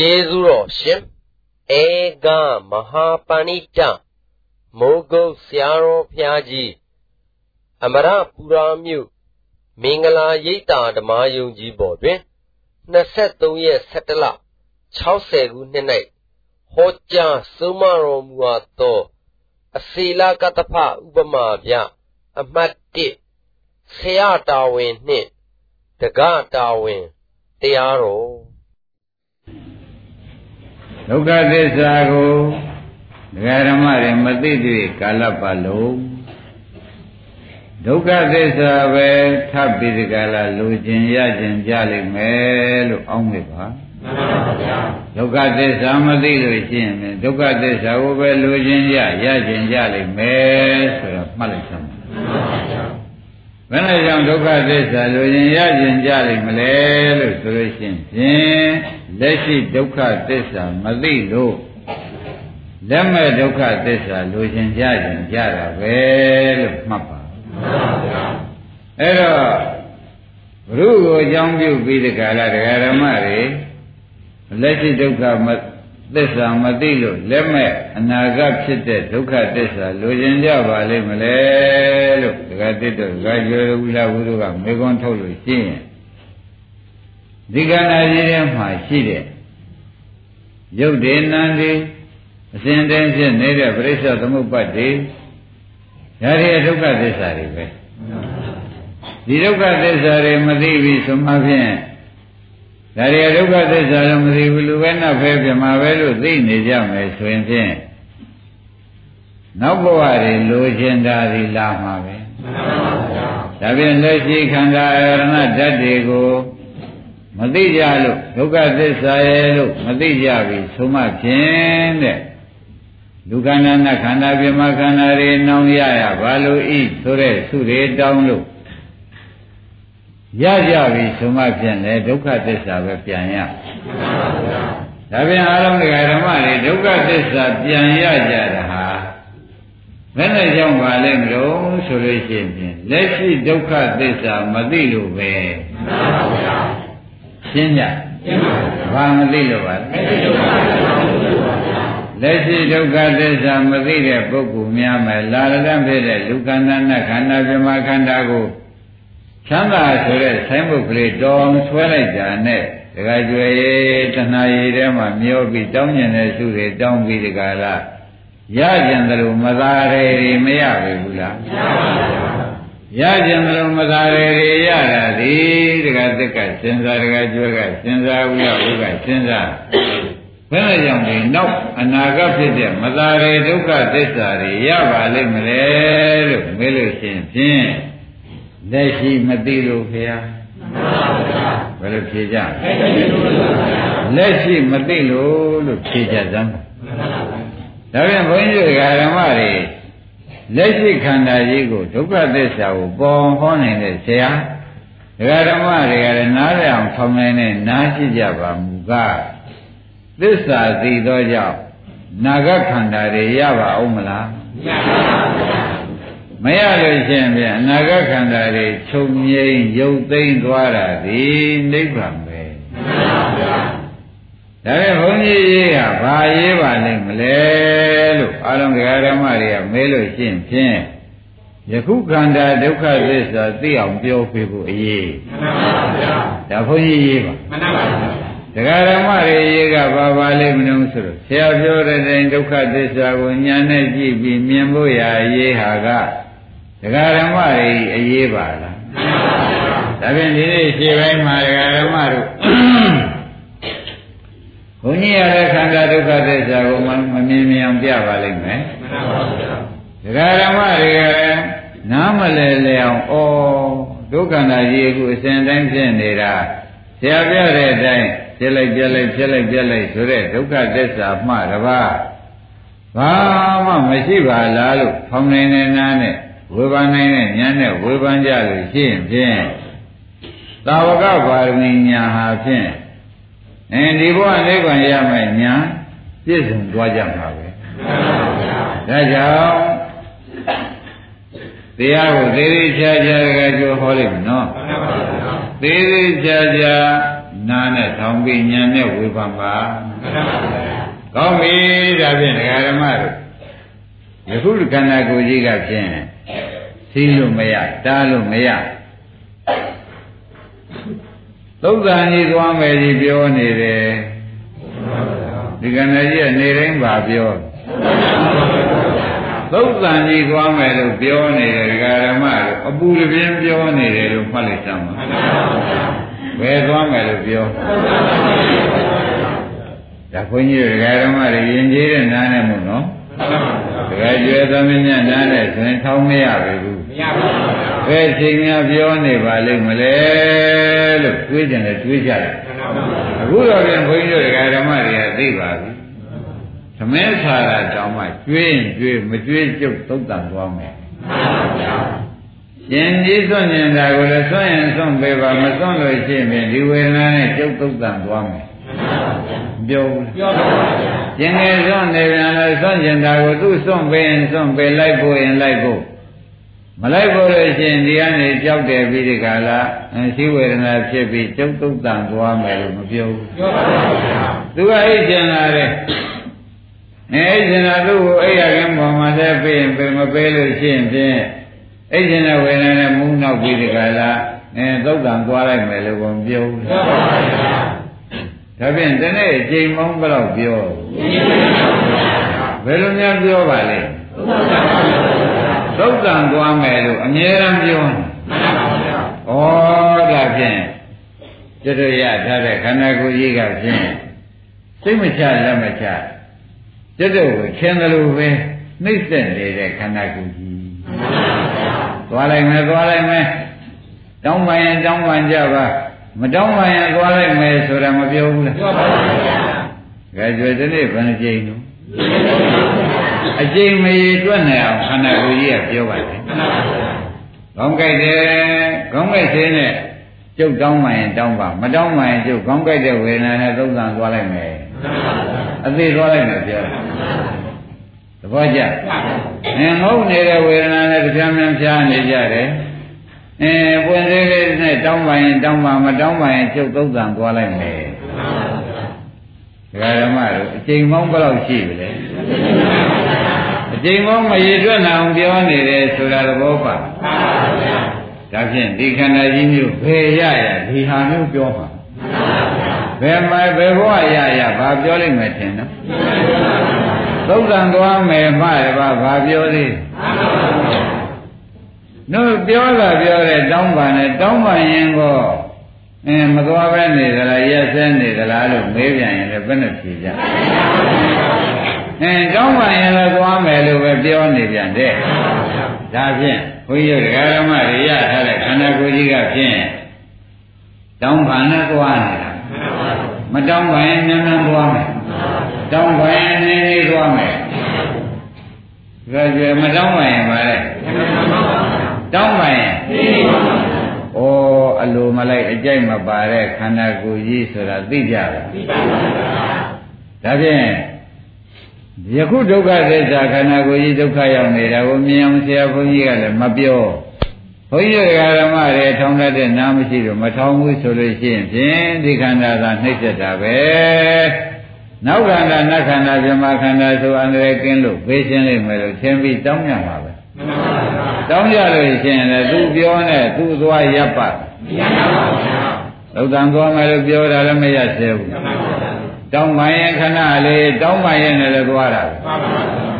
ကျေးဇူးတော်ရှင်ဧကမဟာပဏိတမိုးကုတ်ဆရာတော်ဘုရားကြီးအမရပူရာမြို့မင်္ဂလာရိပ်သာဓမ္မယုံကြီးပေါ်တွင်23ရက်17လ60ခုနှစ်၌ဟောကြားဆုံးမတော်မူအပ်သောအစီလကတ္တဖဥပမာပြအမှတ်1ဆရာတာဝန်နှင့်တက္ကတာဝန်တရားတော် ဒုက္ခသစ္စာကိုဒကာဓမ္မတွေမသိသေးကာလပတ်လုံးဒုက္ခသစ္စာပဲထပ်ပြီးဒီကလာလူကျင်ရကျင်ကြလိမ့်မယ်လို့အောင်းမိပါမှန်ပါဗျာဒုက္ခသစ္စာမသိလို့ရှိရင်ဒုက္ခသစ္စာကိုပဲလူကျင်ရရကျင်ကြလိမ့်မယ်ဆိုတော့မှတ်လိုက်စမ်းပါမှန်ပါဗျာ ဘယ်နဲ့ကြောင့်ဒုက္ခသစ္စာလူကျင်ရကျင်ကြလိမ့်မလဲလို့ဆိုလို့ရှိရင်လက်ရှိဒုက္ခသစ္စာမသိလို့လက်မဲ့ဒုက္ခသစ္စာလူကျင်ကြကျင်ကြတာပဲလို့မှတ်ပါအဲ့တော့ဘုရုကိုအကြောင်းပြုပြီးဒီကလာတရားဓမ္မတွေလက်ရှိဒုက္ခမ သစ္စာမသိလို့လက်မဲ့အနာဂတ်ဖြစ်တဲ့ဒုက္ခသစ္စာလိုချင်ကြပါလိမ့်မလဲလို့ဒကာတိတို့ဒကာကျော်ဝိလာဝုဒ္ဓကမေခွန်းထုတ်လို့ရှိရင်ဒီကနာကြီးထဲမှာရှိတဲ့ရုပ်ဒေနံဒီအစဉ်တည်းဖြစ်နေတဲ့ပရိစ္ဆေသမုပ္ပတ်တွေဒါတွေဒုက္ခသစ္စာတွေပဲဒီဒုက္ခသစ္စာတွေမသိပြီဆိုမှဖြင့် ဒါတွေဒုက္ခသစ္စာတော့မသိဘူးလူပဲနောက်ပဲပြမှာပဲလို့သိနေကြမယ်ဆိုရင်ဖြင့်နောက်ဘဝတွေလိုချင်တာဒီလာမှာပဲဒါဖြင့်လက်ရှိခန္ဓာအရဏဓာတ်တွေကိုမသိကြလို့ဒုက္ခသစ္စာရဲ့လို့မသိကြပြီဆိုမှဖြင့်တဲ့လူခန္ဓာနခန္ဓာပြမခန္ဓာတွေနှောင်းရရဘာလို့ဤဆိုတဲ့သုတွေတောင်းလို့ ရကြပြီဆိုမှဖြင့်လေဒုက္ခသစ္စာပဲပြန်ရဒါပြန်အားလုံးတရားဓမ္မတွေဒုက္ခသစ္စာပြန်ရကြတာဟာဘယ်နဲ့ကြောင့်ပါလဲမလို့ဆိုလို့ရှိရင်လက်ရှိဒုက္ခသစ္စာမသိလို့ပဲရှင်းကြရှင်းပါဘူးဘာမသိလို့ပါလဲလက်ရှိဒုက္ခသစ္စာမသိတဲ့ပုဂ္ဂိုလ်များမယ်လာရတတ်ဖြစ်တဲ့လူခန္ဓာနဲ့ခန္ဓာပြမခန္ဓာကို ချမ်းသာဆိုတဲ့ဆိုင်းဘုတ်ကလေးတော်အောင်ဆွဲလိုက်တာနဲ့ဒကာကျွယ်ရေးတဏှာရည်ထဲမှာမျောပြီးတောင်းကျင်တဲ့စုတွေတောင်းပြီးဒီကလာရကြံတယ်လို့မသာရေတွေမရဘူးလားမရပါဘူးရကြံတယ်လို့မသာရေတွေရတာဒီဒကာသက်ကစဉ်းစားဒကာကျွဲကစဉ်းစားဥရဥကစဉ်းစားဘယ်နဲ့ကြောင့်လဲနောက်အနာဂတ်ဖြစ်တဲ့မသာရေဒုက္ခသစ္စာတွေရပါလိမ့်မလဲလို့မေးလို့ရှိရင်ဖြင့် လက်ရှိမသိလို့ဖေဟာဘယ်လိုဖြေကြလက်ရှိမသိလို့လို့ဖြေကြစမ်းဒါပြန်ဘုန်းကြီးတွေကဓမ္မတွေလက်ရှိခန္ဓာကြီးကိုဒုက္ခသစ္စာကိုပေါ်ဟောနိုင်တဲ့ဆရာဒကာဓမ္မတွေကလည်းနားလည်အောင်ထောင်နိုင်တဲ့နားရှိကြပါမူကားသစ္စာသိသောကြောင့်နာဂခန္ဓာတွေရပါအောင်မလားမရ လို့ရှိရင်ပြန်အနာဂခန္ဓာတွေချုပ်ငြိမ်းရုပ်သိမ်းသွားတာဒီနိဗ္ဗာန်ပဲဒါပေမဲ့ဘုန်းကြီးရေးကဘာရေးပါလိမ့်မလဲလို့အာရုံဓမ္မတွေကမေးလို့ရှိရင်ဖြင့်ယခုခန္ဓာဒုက္ခသစ္စာသိအောင်ပြောပြဖို့အရေးမှန်ပါဗျာဒါဘုန်းကြီးရေးပါမှန်ပါဗျာတရားဓမ္မတွေရေးကဘာပါလိမ့်မလို့ဆိုတော့ဆရာပြောတဲ့တိုင်ဒုက္ခသစ္စာကိုညာနဲ့ကြည့်ပြီးမြင်ဖို့ရာရေးဟာက တရားဓမ္မတွေအရေးပါလားဒါဖြင့်ဒီနေ့ရှေ့ပိုင်းမှာတရားဓမ္မတို့ဘုန်းကြီးရတဲ့ခန္ဓာဒုက္ခသစ္စာကိုမမြင်မြင်အောင်ပြပါလိမ့်မယ်မှန်ပါဗျာတရားဓမ္မတွေကလည်းနားမလဲလဲအောင်ဩဒုက္ခနာကြီးအခုအစဉ်တိုင်းဖြစ်နေတာဆရာပြတဲ့အတိုင်းဖြစ်လိုက်ပြက်လိုက်ဖြစ်လိုက်ပြက်လိုက်ဆိုတဲ့ဒုက္ခသစ္စာမှတပါးဘာမှမရှိပါလားလို့ဖောင်းနေတဲ့နားနဲ့ ဝေဖန်နိုင်တဲ့ဉာဏ်နဲ့ဝေဖန်ကြလို့ရှိရင်ဖြင့်သာဝကပါရမီညာဟာဖြင့်အဲဒီဘဝနိဗ္ဗာန်ရမယ်ညာပြည့်စုံသွားကြမှာပဲဒါကြောင့်တရားကိုသေးသေးချာချာကကြိုဟောလိုက်မယ်နော်သေးသေးချာချာနားနဲ့ထောင်ပြီးညံနဲ့ဝေဖန်ပါကောင်းပြီဒါဖြင့်ဒကာဓမ္မတို့ယခုခန္ဓာကိုယ်ကြီးကဖြင့် သိလို့မရတားလို့မရသုဒ္ဓန်ကြီးသွားမယ်ကြီးပြောနေတယ်ဒီကနေ့ကြီးကနေတိုင်းပါပြောသုဒ္ဓန်ကြီးသွားမယ်လို့ပြောနေတယ်ဒကာဓမ္မတို့အပူတပြင်းပြောနေတယ်လို့မှတ်လိုက်စမ်းပါဘယ်သွားမယ်လို့ပြောဒါခွန်ကြီးဒကာဓမ္မတွေယဉ်ကျေးတဲ့နားနဲ့မို့နော်ဒကာကျွဲသမင်းညနားနဲ့ဆိုရင်ထောင်းမရဘူးမ ရပါဘူးဘယ်ချိန်များပြောနေပါလိမ့်မလဲလို့တွေးကြတယ်တွေးကြတယ်အခုတော့ပြန်ဘုန်းကြီးတို့ဒကာဓမ္မတွေကသိပါပြီသမင်းဆာတာတောင်းမှကျွေးရင်ကျွေးမကျွေးကျုပ်သုတ်တန်သွားမယ်ရှင်ကြီးစွန့်ရင်ဒါကိုလည်းစွန့်ရင်စွန့်ပေးပါမစွန့်လို့ရှိရင်ဒီဝေဒနာနဲ့ကျုပ်သုတ်တန်သွားမယ်ပြောဘူးပြောပါဘူးရှင်ငယ်စွန့်နေပြန်လဲစွန့်ကျင်တာကိုသူ့စွန့်ပေးရင်စွန့်ပေးလိုက်ဖို့ရင်လိုက်ဖို့ မလိုက်ဖို့လို့ရှိရင်ဒီကနေကြောက်တယ်ပြီးဒီကလာရှိဝေဒနာဖြစ်ပြီးကျုပ်သုတ်တန်သွားမယ်လို့မပြောဘူးပြောပါဘူးသူကအိတ်ကျင်လာတယ်အဲအိတ်ကျင်လာသူ့ကိုအိတ်ရခင်ပေါ်မှာလည်းပေးရင်ပေးမပေးလို့ရှိရင်ဖြင့်အိတ်ကျင်တဲ့ဝေဒနာနဲ့မူးနောက်ပြီးဒီကလာအဲသုတ်တန်သွားလိုက်မယ်လို့မပြောဘူးပြောပါဘူးဒါဖြင့်ဒီနေ့အချိန်မောင်းဘယ်တော့ပြောဘယ်လိုများပြောပါလဲ သုတ်တန်သွားမယ်လို့အမြဲတမ်းပြောနေဩဒါဖြင့်ကျွတ်ရထားတဲ့ခန္ဓာကိုယ်ကြီးကဖြင့်စိတ်မချလက်မချကျွတ်ကိုခင်တယ်လို့ပဲနှိမ့်ဆက်နေတဲ့ခန္ဓာကိုယ်ကြီးသွားလိုက်မယ်သွားလိုက်မယ်တောင်းပန်ရင်တောင်းပန်ကြပါမတောင်းပါရင်သွားလိုက်မယ်ဆိုတာမပြောဘူးလားပြောပါဘူးဗျာကဲကြွယ်ဒီနေ့ဘယ်နှကြိမ်လို့ အကြိမ်မရေတွက်နေအောင်ခန္ဓာကိုယ်ကြီးကပြောပါတယ်ကောင်းကြိုက်တယ်ကောင်းကြိုက်သေးနဲ့ကျုပ်တောင်းမှရင်တောင်းပါမတောင်းမှရင်ကျုပ်ကောင်းကြိုက်တဲ့ဝေဒနာနဲ့သုံးသံသွားလိုက်မယ်အသေးသွားလိုက်မယ်ပြောတယ်သဘောကျငင်ငုံနေတဲ့ဝေဒနာနဲ့တရားမှန်ဖြားနေကြတယ်အဲပွင့်သေးလေးနဲ့တောင်းပါရင်တောင်းပါမတောင်းပါရင်ကျုပ်သုံးသံသွားလိုက်မယ်ဒကာဓမ္မတို့အချိန်မောင်းဘယ်လောက်ရှိပြီလဲ အချိန်မောင်းမရည်တွက်နိုင်အောင်ပြောနေတယ်ဆိုတာသဘောပါဒါဖြင့်ဒီခန္ဓာကြီးမျိုးဘယ်ရရဒီဟာမျိုးပြောမှာဘယ်မှာဘယ်ဘဝရရဘာပြောလိမ့်မယ်ထင်နော်သုတ်တန်သွားမယ်မှရပါဘာပြောသေးတို့ပြောတာပြောတယ်တောင်းပန်တယ်တောင်းပန်ရင်ကောအင်းမသွားပဲနေသလားရက်စဲနေသလားလို့မေးပြန်ရင်လည်းဘယ်နဲ့ဖြေကြ အင်းတောင်းပန်ရင်လည်းသွားမယ်လို့ပဲပြောနေပြန်တယ်ဒါဖြင့်ဘုန်းကြီးတို့ဓမ္မတွေရထားတဲ့ခန္ဓာကိုယ်ကြီးကဖြင့်တောင်းပန်နဲ့သွားနေတာမတောင်းပန်ရင်မြန်မြန်သွားမယ်တောင်းပန်ရင်နေနေသွားမယ်ဒါကြွယ်မတောင်းပန်ရင်ပါလေတောင်းပါရင်ဩအလိုမလိုက်အကြိုက်မပါတဲ့ခန္ဓာကိုယ်ကြီးဆိုတာသိကြတယ်သိပါပါဒါဖြင့် ယခုဒုက္ခသစ္စာခန္ဓာကိုယ်ကြီးဒုက္ခရောက်နေတာကိုမြင်အောင်ဆရာဘုန်းကြီးကလည်းမပြောဘုန်းကြီးဓမ္မတွေထောင်တတ်တဲ့နားမရှိတော့မထောင်ဘူးဆိုလို့ရှိရင်ဖြင့်ဒီခန္ဓာသာနှိမ့်ဆက်တာပဲနောက်ခန္ဓာနတ်ခန္ဓာပြမခန္ဓာဆိုအန္တရာယ်ကင်းလို့ဖေးရှင်းလိမ့်မယ်လို့သင်ပြီးတောင်းရမှာပဲတောင်းကြလို့ရှိရင်လည်းသူပြောနဲ့သူသွားရပ်ပါမရပါဘူးဗျာသုတ်တန်သွားမယ်လို့ပြောတာလည်းမရသေးဘူး တောင်းပါရင်ခဏလေးတောင်းပါရင်လည်းသွားတာ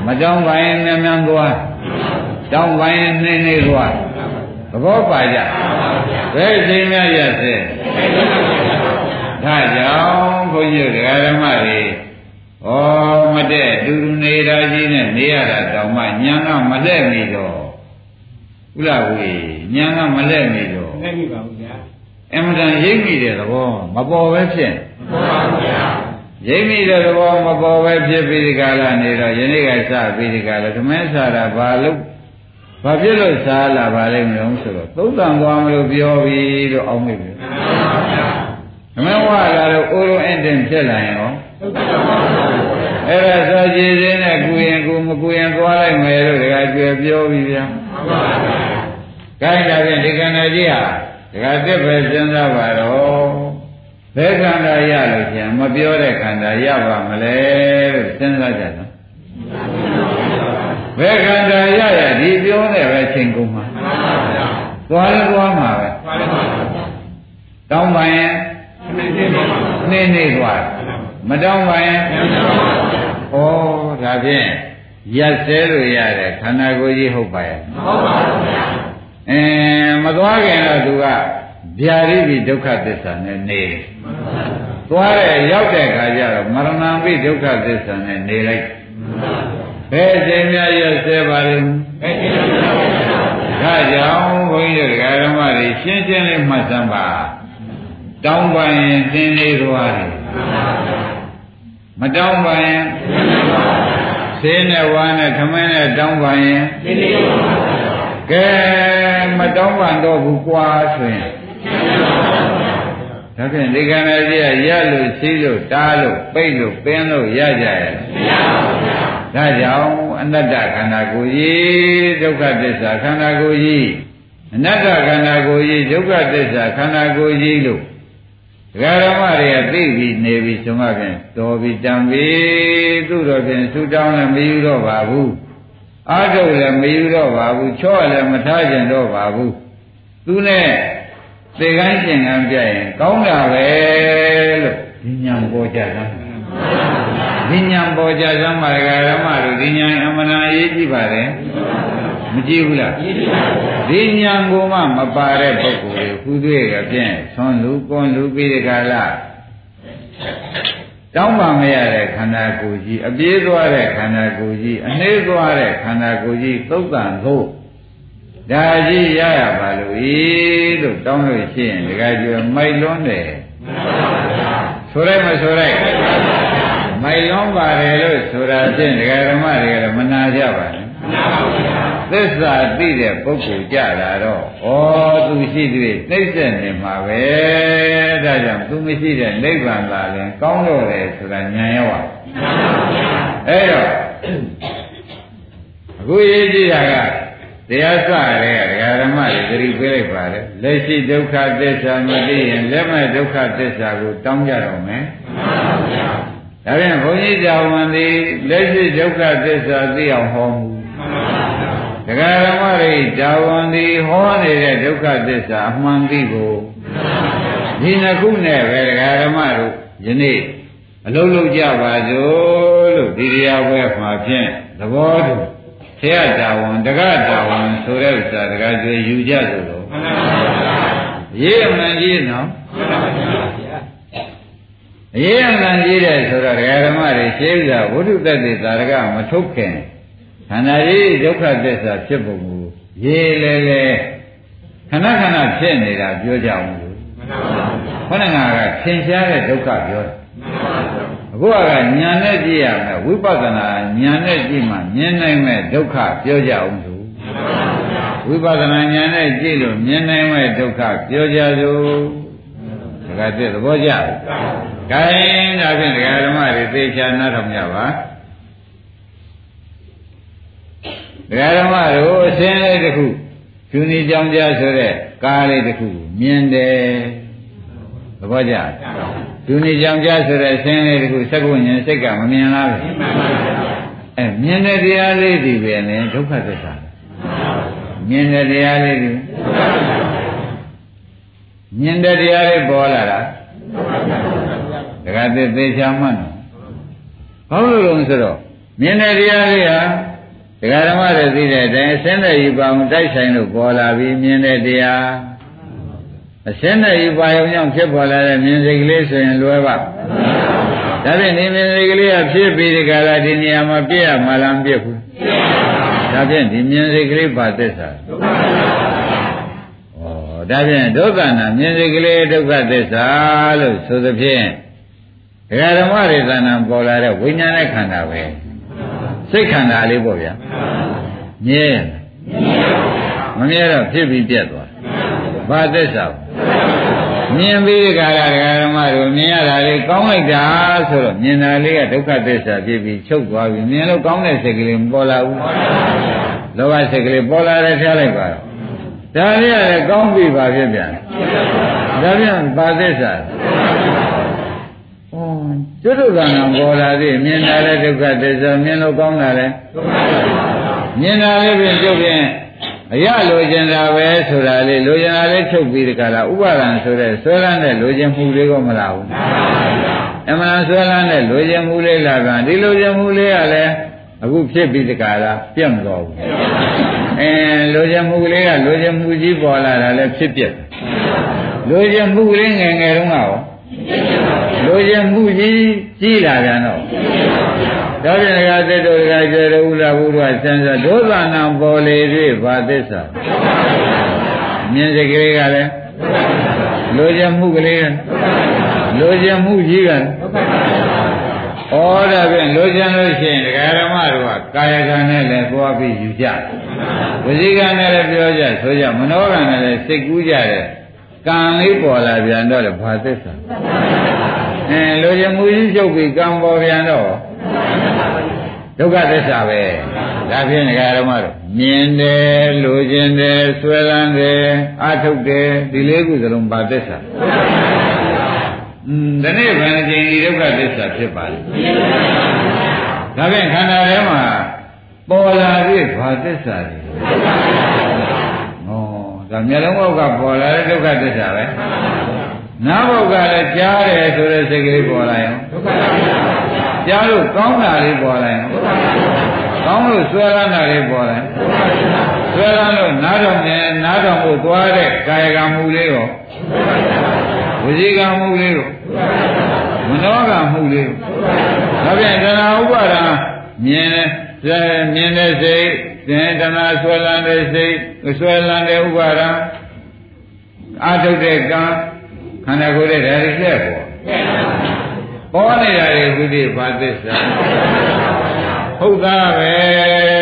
မတောင်းပါရင်မြန်မြန်သွားတောင်းပါရင်နှင်းနှင်းသွားသဘောပါကြဘယ်အချိန်များရသေးဒါကြောင့်ဘုန်းကြီးဓမ္မတွေဩမတဲ့တူတူနေတာကြီးနဲ့နေရတာတောင်မှညာကမလက်နေတော့ဥလာဝေညာကမလက်နေတော့လက်မိပါဘူးဗျာအမှန်တန်ရိပ်မိတဲ့သဘောမပေါ်ပဲဖြစ်မပေါ်ပါဘူးဗျာ ရိပ်မိတဲ့သဘောမပေါ်ပဲဖြစ်ပြီးဒီကလာနေတော့ယနေ့ကစပြီးဒီကလာဓမင်းစားတာဘာလို့ဘာဖြစ်လို့စားလာပါလိမ့်မလို့ဆိုတော့သုံးတန်သွားမလို့ပြောပြီးတော့အောင်းမိပြီဓမင်းဝါလာတော့အိုးလုံးအင်းတင်ဖြစ်လာရင်ရောအဲ့ဒါဆိုကြည်စင်းနဲ့ကုရင်ကုမကုရင်သွားလိုက်မယ်လို့တခါကျွယ်ပြောပြီးဗျာမှန်ပါဗျာ။ခိုင်းတာဖြင့်ဒီကဏ္ဍကြီးဟာတခါတက်ပဲစဉ်းစားပါတော့ ဘဘယ်ခန္ဓာရလို့ကျန်မပြောတဲ့ခန္ဓာရပါမလဲလို့စဉ်းစားကြတော့ဘယ်ခန္ဓာရရဒီပြောတဲ့ပဲချိန်ကုန်မှာသွားလဲသွားမှာပဲတောင်းပါရင်နေနေသွားမတောင်းပါရင်ဩဒါဖြင့်ရက်စဲလို့ရတဲ့ခန္ဓာကိုယ်ကြီးဟုတ်ပါရဲ့ဟုတ်ပါဘူးဗျာအဲမသွားခင်တော့သူက ဗျာရိပိဒုက္ခသစ္စာနဲ့နေတယ်သွားတဲ့ရောက်တဲ့ခါကျတော့မရဏံပိဒုက္ခသစ္စာနဲ့နေလိုက်ဘယ်အချိန်များရက်စဲပါလိမ့်အဲ့ဒီလိုပါဗျာဒါကြောင့်ဘုန်းကြီးတို့ဓမ္မတွေရှင်းရှင်းလေးမှတ်စမ်းပါတောင်းပန်ရင်သင်လေးသွားတယ်မတောင်းပန်ရင်ဆေးနဲ့ဝါနဲ့ခမင်းနဲ့တောင်းပန်ရင်သင်လေးသွားကဲမတောင်းပန်တော့ဘူးကွာဆိုရင် ဒါဖြင့်ဒီကံရကြီးရလို့ရှိလို့တားလို့ပိတ်လို့ပင်းလို့ရကြရဲ့မရပါဘူးဗျာဒါကြောင့်အနတ္တခန္ဓာကိုယ်ကြီးဒုက္ခသစ္စာခန္ဓာကိုယ်ကြီးအနတ္တခန္ဓာကိုယ်ကြီးဒုက္ခသစ္စာခန္ဓာကိုယ်ကြီးလို့ဒကာရမတွေကသိပြီးနေပြီးဆိုမှဖြင့်တော်ပြီးတံပြီးသူ့တော်ဖြင့်ဆူတောင်းလည်းမယူတော့ပါဘူးအာထုပ်လည်းမယူတော့ပါဘူးချော့လည်းမထားကျင်တော့ပါဘူးသူနဲ့ သေကန်းကျင်ကန်းပြရင်ကောင်းတာပဲလို့ဒီညာပေါ်ကြတာဒီညာပေါ်ကြစမ်းပါဒကာရမတို့ဒီညာအမှန်အရေးကြည့်ပါတယ်မကြည့်ဘူးလားဒီညာကိုမှမပါတဲ့ပုဂ္ဂိုလ်တွေခုတွေ့ရဖြင့်ဆွန်လူကွန်လူပြီးဒီကလာတောင်းပါမရတဲ့ခန္ဓာကိုယ်ကြီးအပြေးသွားတဲ့ခန္ဓာကိုယ်ကြီးအနှေးသွားတဲ့ခန္ဓာကိုယ်ကြီးသုတ်တန်ဖို့ ဒါကြီးရရပါလို့ဤလို့တောင်းလို့ရှိရင်ဒကာကျော်မိုက်လွန်းတယ်ဆိုလိုက်မဆိုလိုက်မိုက်လွန်းပါတယ်လို့ဆိုတာဖြင့်ဒကာဓမ္မတွေကလည်းမနာကြပါနဲ့သစ္စာသိတဲ့ပုဂ္ဂိုလ်ကြလာတော့ဩသူရှိသေးနှိမ့်ဆက်နေမှာပဲဒါကြောင့်သူမရှိတဲ့နိဗ္ဗာန်လာရင်ကောင်းတော့တယ်ဆိုတာဉာဏ်ရောက်ပါအဲ့တော့အခုရေးကြည့်တာက တရားစရဲဒကာဓမ္မတွေသတိပေးလိုက်ပါတယ်လက်ရှိဒုက္ခသစ္စာမသိရင်လက်မဲ့ဒုက္ခသစ္စာကိုတောင်းကြတော့မယ်ဒါဖြင့်ဘုန်းကြီးကြောင့်ဝန်သည်လက်ရှိဒုက္ခသစ္စာသိအောင်ဟောမှုဒကာဓမ္မတွေကြောင့်ဝန်သည်ဟောနေတဲ့ဒုက္ခသစ္စာအမှန်သိဖို့ဒီနှစ်ခုနဲ့ပဲဒကာဓမ္မတို့ယနေ့အလုံးလုံးကြပါစို့လို့ဒီတရားပွဲမှာဖြင့်သဘောတူ ဆရာတာဝန်တက္ကတာဝန်ဆိုတဲ့ဥစ္စာတက္ကကျွေယူကြဆိုလို့မှန်ပါဗျာရေးအမှန်ကြီးနော်မှန်ပါဗျာအရေးအမှန်ကြီးတဲ့ဆိုတော့ဒကာဓမ္မတွေရှင်းပြဝိတုတ္တိသာရကမထုတ်ခင်ခန္ဓာကြီးဒုက္ခသစ္စာဖြစ်ပုံကိုရေးလေလေခဏခဏဖြစ်နေတာပြောကြအောင်လို့မှန်ပါဗျာခဏကသင်ရှားတဲ့ဒုက္ခပြောတယ်မှန်ပါဗျာ အခုကညာနဲ့ကြည့်ရမယ်ဝိပဿနာညာနဲ့ကြည့်မှမြင်နိုင်မဲ့ဒုက္ခပြောကြအောင်သူဝိပဿနာညာနဲ့ကြည့်လို့မြင်နိုင်မဲ့ဒုက္ခပြောကြသူဒါကတည်းသဘောကျတယ်။ခိုင်းဒါဖြင့်ဒကာဓမ္မတွေသေချာနားထောင်ကြပါဒကာဓမ္မတို့အစင်းလေးတစ်ခုကျူနီကြောင်ကြဆိုတဲ့ကားလေးတစ်ခုမြင်တယ် သဘောကျဒုနေကြောင်ကြဆိုတဲ့အစင်းလေးတခုစက္ကုဉ္စိတ်ကမမြင်လားပဲအဲမြင်တဲ့တရားလေးဒီပဲနဲ့ဒုက္ခသစ္စာမြင်တဲ့တရားလေးဒီမြင်တဲ့တရားလေးပေါ်လာတာဒကာသစ်သေးချာမှတ်နော်ဘာလို့လဲဆိုတော့မြင်တဲ့တရားလေးဟာဒကာဓမ္မတွေသိတဲ့အတိုင်းအစင်းတဲ့ယူပါအောင်တိုက်ဆိုင်လို့ပေါ်လာပြီးမြင်တဲ့တရား အစင်းနဲ့ယူပါယုံကြောင့်ဖြစ်ပေါ်လာတဲ့မြင်စိတ်ကလေးဆိုရင်လွယ်ပါဒါဖြင့်ဒီမြင်စိတ်ကလေးကဖြစ်ပြီးဒီကလာဒီနေရာမှာပြည့်ရမှာလားမပြည့်ဘူးဒါဖြင့်ဒီမြင်စိတ်ကလေးပါသစ္စာဩဒါဖြင့်ဒုက္ခနာမြင်စိတ်ကလေးဒုက္ခသစ္စာလို့ဆိုသဖြင့်ဒကာဓမ္မတွေသဏ္ဍာန်ပေါ်လာတဲ့ဝိညာဉ်နဲ့ခန္ဓာပဲစိတ်ခန္ဓာလေးပေါ့ဗျာမြဲမမြဲတော့ဖြစ်ပြီးပြတ်သွား ဘာသစ္စာမြင်ပြီးကြတာဓမ္မတို့မြင်ရတာလေးကောင်းလိုက်တာဆိုတော့မြင်တာလေးကဒုက္ခသစ္စာဖြစ်ပြီးချုပ်သွားပြီမြင်လို့ကောင်းတဲ့စိတ်ကလေးမပေါ်လာဘူးလောဘစိတ်ကလေးပေါ်လာတယ်ထားလိုက်ပါတော့ဒါလေးကလည်းကောင်းပြီပါဖြစ်ပြန်ဒါပြန်ပါသစ္စာဩကျွတ်ဒုက္ခနာပေါ်လာသေးမြင်တာလည်းဒုက္ခသစ္စာမြင်လို့ကောင်းတာလည်းမြင်တာလည်းဖြင့်ကျုပ်ဖြင့် အရလိုချင်တာပဲဆိုတာလေးလိုချင်တာလေးချုပ်ပြီးတကလားဥပါဒံဆိုတဲ့ဆွဲလန်းတဲ့လိုချင်မှုလေးကိုမလားဘူးအမှန်ဆွဲလန်းတဲ့လိုချင်မှုလေးလာကဒီလိုချင်မှုလေးကလည်းအခုဖြစ်ပြီးတကလားပြတ်မတော်ဘူးအဲလိုချင်မှုလေးကလိုချင်မှုကြီးပေါ်လာတာလည်းဖြစ်ပြက်လိုချင်မှုလေးငယ်ငယ်တုန်းကရောလိုချင်မှုကြီးကြီးလာပြန်တော့ ဒါပြန်ကသတ္တုကကျေရဥလာဘုရားဆန်းစားဒုသနာပေါ်လေ၍ဘာသစ္စာမြင်စကလေးကလည်းလိုချင်မှုကလေးလိုချင်မှုကြီးကဩဒါဖြင့်လိုချင်လို့ရှိရင်ဒကာရမတို့ကကာယကံနဲ့လည်းသွားပြီးယူကြဝစီကံနဲ့လည်းပြောကြဆိုကြမနောကံနဲ့လည်းစိတ်ကူးကြတယ်ကံလေးပေါ်လာပြန်တော့လေဘာသစ္စာအဲလိုချင်မှုကြီးချုပ်ပြီးကံပေါ်ပြန်တော့ ဒုက္ခသစ္စာပဲဒါဖြင့်ဒကာရမတို့မြင်တယ်လိုချင်တယ်ဆွဲလန်းတယ်အထုတ်တယ်ဒီလေးခုစလုံးဘာသစ္စာอืมဒီနေ့ဘယ်နှကြိမ်ဒီဒုက္ခသစ္စာဖြစ်ပါလဲဒါဖြင့်ခန္ဓာထဲမှာပေါ်လာပြီဘာသစ္စာလဲဩဒါမျက်လုံးဘောက်ကပေါ်လာတဲ့ဒုက္ခသစ္စာပဲနားဘောက်ကလည်းကြားတယ်ဆိုတဲ့စိတ်ကလေးပေါ်လာရင်ဒုက္ခသစ္စာ ကြားလို့ကောင်းတာလေးပေါ်လာရင်ကောင်းလို့ဆွဲလန်းတာလေးပေါ်လာရင်ဆွဲလန်းလို့နားတော်နဲ့နားတော်ကိုသွားတဲ့ကာယကံမှုလေးရောဝစီကံမှုလေးရောမနောကံမှုလေးရောဒါပြန်တဏှာဥပါဒာမြင်တယ်မြင်တဲ့စိတ်သင်တဏှာဆွဲလန်းတဲ့စိတ်ဆွဲလန်းတဲ့ဥပါဒာအာထုတ်တဲ့ကံခန္ဓာကိုယ်ရဲ့ဓာတ်တွေလက်ပေါ် ပေါ်နေတာတွေဘုဒ္ဓဘာသစ္စာဟုတ်သားပဲ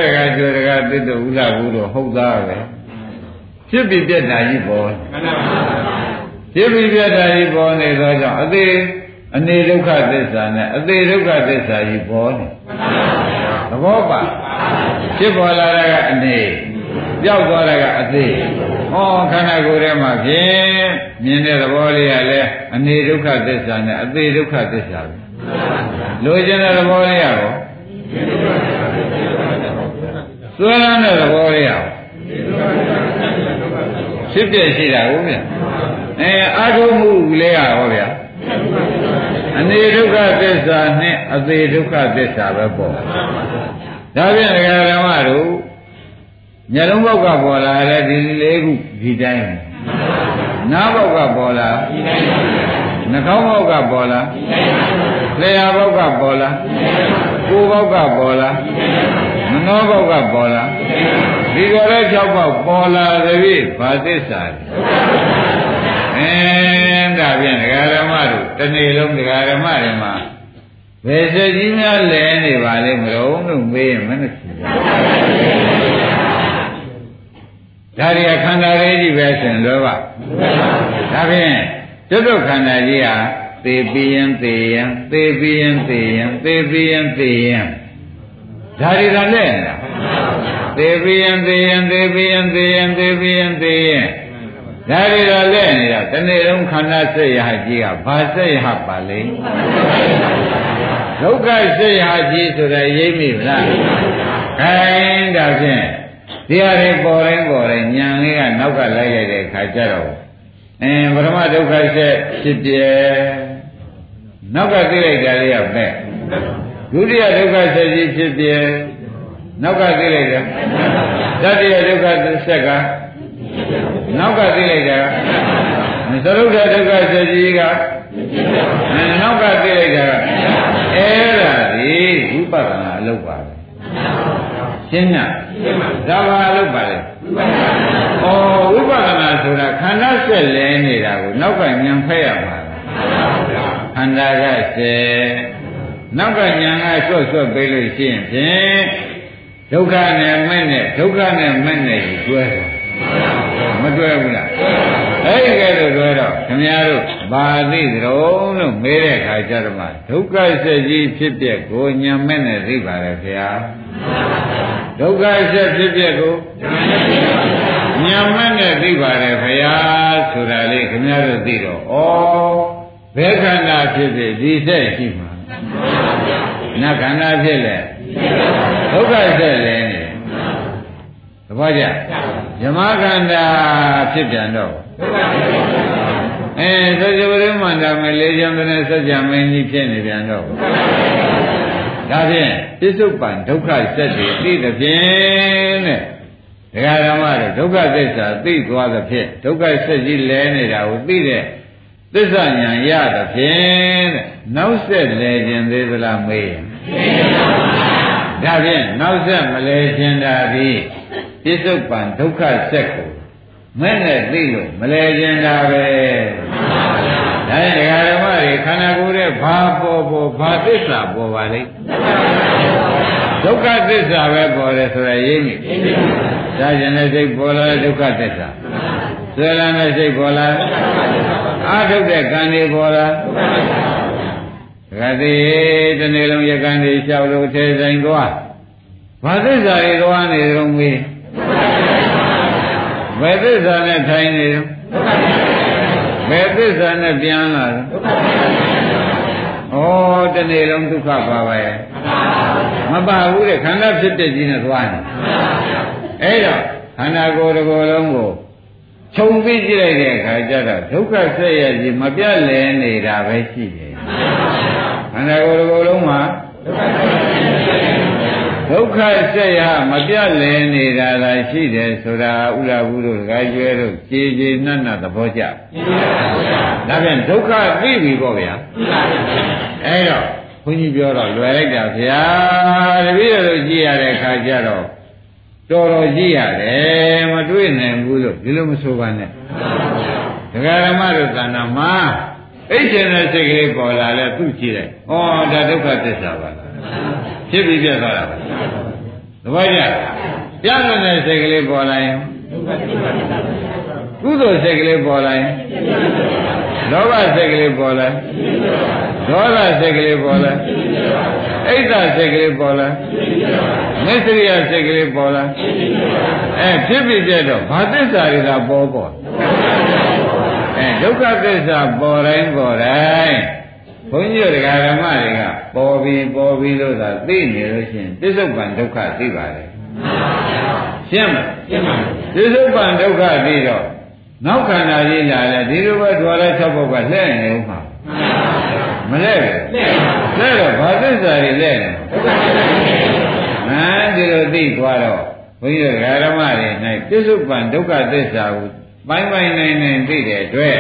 တကကျွတကသစ္တုဥလဘူးတော့ဟုတ်သားပဲဖြစ်ပြီးပြက်တာကြီးပေါ်ဖြစ်ပြီးပြက်တာကြီးပေါ်နေသောကြောင့်အသေးအနေဒုက္ခသစ္စာနဲ့အသေးဒုက္ခသစ္စာကြီးပေါ်နေသဘောပါဖြစ်ပေါ်လာတာကအနေပျောက်သွားတာကအသေးဟောခန္ဓာကိုယ်ထဲမှာဖြင့် မြင်တဲ့သဘောလေးကလည်းအနေဒုက္ခသစ္စာနဲ့အသေးဒုက္ခသစ္စာပဲလိုချင်တဲ့သဘောလေးရောသွေးလန်းတဲ့သဘောလေးရောဖြစ်ပြရှိတာဟုတ်ဗျာအဲအာထုမှုလေးကဟောဗျာအနေဒုက္ခသစ္စာနဲ့အသေးဒုက္ခသစ္စာပဲပေါ့ဒါဖြင့်ဒကာဓမ္မတို့မျက်လုံးဘောက်ကပေါ်လာတဲ့ဒီလေးခုဒီတိုင်း နားဘောက်ကပေါ်လာနှာခေါင်းဘောက်ကပေါ်လာလျှာဘောက်ကပေါ်လာကိုယ်ဘောက်ကပေါ်လာမနောဘောက်ကပေါ်လာဒီကြော်တဲ့၆ဘောက်ပေါ်လာသည်ဖြင့်ဘာသစ္စာလဲအဲဒါဖြင့်ဒကာဓမ္မတို့တနေ့လုံးဒကာဓမ္မတွေမှာဘယ်စက်ကြီးများလဲနေပါလဲမလို့လို့မေးရင်မနဲ့ရှိ ဒါရီခန္ဓာလေးကြီးပဲဆိုရင်လွယ်ပါဒါဖြင့်တွတ်တွတ်ခန္ဓာကြီးဟာသေပြီးရင်သေရင်သေပြီးရင်သေရင်သေပြီးရင်သေရင်ဒါရီကလည်းနေတာသေပြီးရင်သေရင်သေပြီးရင်သေရင်သေပြီးရင်သေရင်ဒါရီကလည်းနေတာတနေ့လုံးခန္ဓာစိတ်ရဟကြီးကဘာစိတ်ရဟပါလဲဒုက္ခစိတ်ရဟကြီးဆိုတဲ့ရိပ်မိဗလားခိုင်းဒါဖြင့် ဒီဟာတွေပေါ်တိုင်းပေါ်တိုင်းညံလေးကနောက်ကလိုက်လိုက်တဲ့ခါကျတော့အင်းပရမဒုက္ခဆက်ဖြစ်ပြဲနောက်ကသိလိုက်တာလေးကမဲ့ဒုတိယဒုက္ခဆက်ကြီးဖြစ်ပြဲနောက်ကသိလိုက်တာတတိယဒုက္ခဆက်ကနောက်ကသိလိုက်တာသရုပ်ဒုက္ခဆက်ကြီးကနောက်ကသိလိုက်တာအဲ့ဒါဒီဝိပဿနာအလုပ်ပါပဲ ရှင်းညဒါပါလို့ပါလေဩဝိပဿနာဆိုတာခန္ဓာဆက်လဲနေတာကိုနောက်ကညံဖဲရမှာခန္ဓာကဆက်နောက်ကညံကဆွတ်ဆွတ်ပေးလို့ရှိရင်ဖြင့်ဒုက္ခနဲ့မဲ့နဲ့ဒုက္ခနဲ့မဲ့နဲ့ကြီးတွဲတယ်မတွဲဘူးလားအဲ့ဒီကဲတော့တွဲတော့ခင်ဗျားတို့ဘာသိကြုံလို့မေးတဲ့ခါကျတော့မှဒုက္ခဆက်ကြီးဖြစ်ပြက်ကိုညံမဲ့နဲ့သိပါလေခင်ဗျာ ဒုက္ခဆက်ဖြစ်ပြက်ကိုညညာမနဲ့သိပါတယ်ခရာဆိုတာလေးခင်ဗျားတို့သိတော့ဩဘယ်ခန္ဓာဖြစ်ဖြစ်ဒီဆက်ရှိမှာနတ်ခန္ဓာဖြစ်လေဒုက္ခဆက်လဲနေသဘောကျဇမခန္ဓာဖြစ်ပြန်တော့အဲသဇဝရမန္တမလေးချမ်းတဲ့စัจ जा မင်းကြီးဖြစ်နေပြန်တော့ ဒါဖြင့်ပြစ္ဆုတ်ပန်ဒုက္ခဆက်တွေသိတဲ့ဖြင့်တဲ့ဒကာဓမ္မတွေဒုက္ခသစ္စာသိသွားသဖြင့်ဒုက္ခဆက်ကြီးလဲနေတာကိုသိတဲ့သစ္စာဉာဏ်ရသဖြင့်တဲ့နောက်ဆက်လဲခြင်းသေးသလားမေးရင်ဒါဖြင့်နောက်ဆက်မလဲခြင်းတာဒီပြစ္ဆုတ်ပန်ဒုက္ခဆက်ကိုမဲ့နဲ့သိလို့မလဲခြင်းတာပဲ ဒါရင်ဒကာဓမ္မတွေခန္ဓာကိုယ်ရဲ့ဘာပေါ်ပေါ်ဘာသစ္စာပေါ်ပါလိမ့်ဒုက္ခသစ္စာပဲပေါ်တယ်ဆိုရရေးမိဒါကျင်တဲ့စိတ်ပေါ်လာတဲ့ဒုက္ခသစ္စာဆွဲလာတဲ့စိတ်ပေါ်လာအာထုတ်တဲ့ကံတွေပေါ်လာဒကာတိတနေ့လုံးရကံတွေလျှောက်လို့ထဲဆိုင်သွားဘာသစ္စာတွေသွားနေကြုံမေးဘယ်သစ္စာနဲ့ထိုင်နေတော့ ဘယ်သစ္စာနဲ့ပြန်လာတော့ဩတနေ့လုံးဒုက္ခပါပါရဲ့မပါဘူးတဲ့ခန္ဓာဖြစ်တဲ့ကြီးနဲ့သွားနေအဲ့တော့ခန္ဓာကိုယ်တစ်ကိုယ်လုံးကိုခြုံပြီးကြည့်လိုက်တဲ့အခါကျတော့ဒုက္ခဆက်ရကြီးမပြတ်လဲနေတာပဲရှိတယ်ခန္ဓာကိုယ်တစ်ကိုယ်လုံးမှာဒုက္ခ ဆက်ရမပြတ်လဲနေတာသာရှိတယ်ဆိုတာဥရဘူးတို့ဒကာကျွဲတို့ကြည်ကြည်နတ်နတ်သဘောကျဒါဖြင့်ဒုက္ခသိပြီပေါ့ဗျာအဲ့တော့ဘုန်းကြီးပြောတော့လွယ်လိုက်တာဗျာတပည့်တော်ကြည့်ရတဲ့အခါကျတော့တော်တော်ကြည့်ရတယ်မတွေ့နိုင်ဘူးလို့ဒီလိုမဆိုပါနဲ့ဒကာရမတို့သဏ္ဍာန်မှာအိတ်ချင်တဲ့စိတ်ကလေးပေါ်လာလဲသူ့ကြည့်လိုက်ဩဒါဒုက္ခသစ္စာပါလား ဖြစ်ပြီးပြတ်သွားတာပါသဘောကျပြန်တဲ့စိတ်ကလေးပေါ်လာရင်ကုသိုလ်စိတ်ကလေးပေါ်လာရင်လောဘစိတ်ကလေးပေါ်လာဒေါသစိတ်ကလေးပေါ်လာအိတ်သာစိတ်ကလေးပေါ်လာမစ္စရိယစိတ်ကလေးပေါ်လာအဲဖြစ်ပြီးပြတ်တော့ဘာသစ္စာတွေကပေါ်ပေါ်အဲဒုက္ခသစ္စာပေါ်တိုင်းပေါ်တိုင်း ဘုန်းကြီးတို့ဓမ္မတွေကပေါ်ပြီးပေါ်ပြီးလို့သာသိနေလို့ရှိရင်ပြစ္ဆုတ်ပံဒုက္ခသိပါလေရှင်းမလားရှင်းပါပြီပြစ္ဆုတ်ပံဒုက္ခသိတော့နောက်ခန္ဓာကြီးလာလဲဒီလိုပဲဓွာလဲ၆ဘုတ်ကလှည့်နေဦးမှာမလဲဘူးလှည့်တော့ဘာသစ္စာတွေလဲနေဟမ်ဒီလိုသိသွားတော့ဘုန်းကြီးတို့ဓမ္မတွေ၌ပြစ္ဆုတ်ပံဒုက္ခသစ္စာကိုပိုင်းပိုင်းနိုင်နိုင်သိတဲ့အတွက်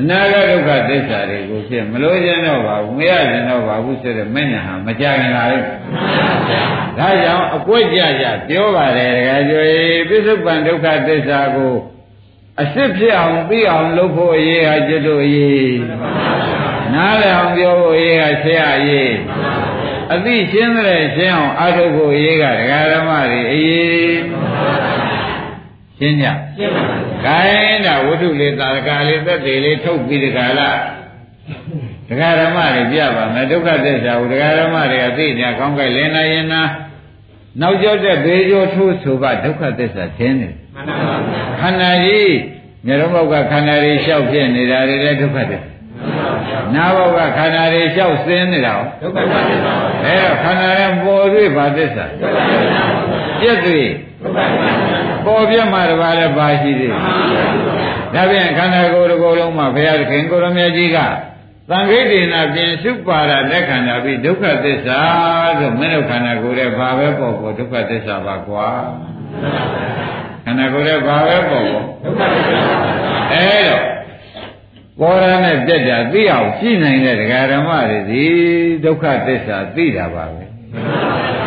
အနာဂတ်ဒုက္ခသစ္စာတွေကိုဖြစ်မလို့ကျင်တော့ပါဘူးမရကျင်တော့ပါဘူးဆိုတဲ့မညာဟာမကြခင်လာဘူးဒါကြောင့်အကွက်ကြကြပြောပါတယ်တကယ်ကျွေပြစ္ဆုတ်ပံဒုက္ခသစ္စာကိုအစ်စ်ဖြစ်အောင်သိအောင်လုပ်ဖို့အရေးဟာကျွတ်တို့အရေးနားလည်အောင်ပြောဖို့အရေးဟာဆရာအရေးအသိရှင်းတဲ့ရှင်းအောင်အားထုတ်ဖို့အရေးကဒကာဓမ္မတွေအရေး ရှင်းကြရှင်းပါပါခိုင်းတာဝတ္ထုလေးသာကာလေးသက်သေးလေးထုတ်ပြီးဒီကလာဒကာဓမ္မတွေပြပါမယ်ဒုက္ခသစ္စာကိုဒကာဓမ္မတွေကသိနေကောင်းကြိုက်လင်းနေရင်နာနောက်ကျောက်တဲ့ဘေးကျော်ထိုးဆိုကဒုက္ခသစ္စာသင်တယ်မှန်ပါပါခန္ဓာကြီးမျက်လုံးဘောက်ကခန္ဓာတွေလျှောက်ဖြစ်နေတာတွေလည်းဒုက္ခသစ္စာနာဘောကခန္ဓာတွေလျှောက်စင်းနေတာဒုက္ခသစ္စာအဲတော့ခန္ဓာရဲ့ပေါ်တွေ့ဘာသစ္စာဒုက္ခသစ္စာပြည့်တွေ့ဒုက္ခသစ္စာ ပေါ်ပြမှာတပါးလည်းပါရှိသေးတယ်ဒါပြန်ခန္ဓာကိုယ်တစ်ခုလုံးမှာဘုရားသခင်ကိုရမကြီးကသံဃိတေနာပြင်စုပါရလက်ခန္ဓာပြီးဒုက္ခသစ္စာဆိုမင်းတို့ခန္ဓာကိုယ်ရဲ့ဘာပဲပေါ်ပေါ်ဒုက္ခသစ္စာပါကွာခန္ဓာကိုယ်ရဲ့ဘာပဲပေါ်ပေါ်ဒုက္ခသစ္စာအဲတော့ပေါ်ရနဲ့ပြက်တာသိအောင်ရှိနိုင်တဲ့ဒကာဓမ္မတွေဒီဒုက္ခသစ္စာသိတာပါပဲ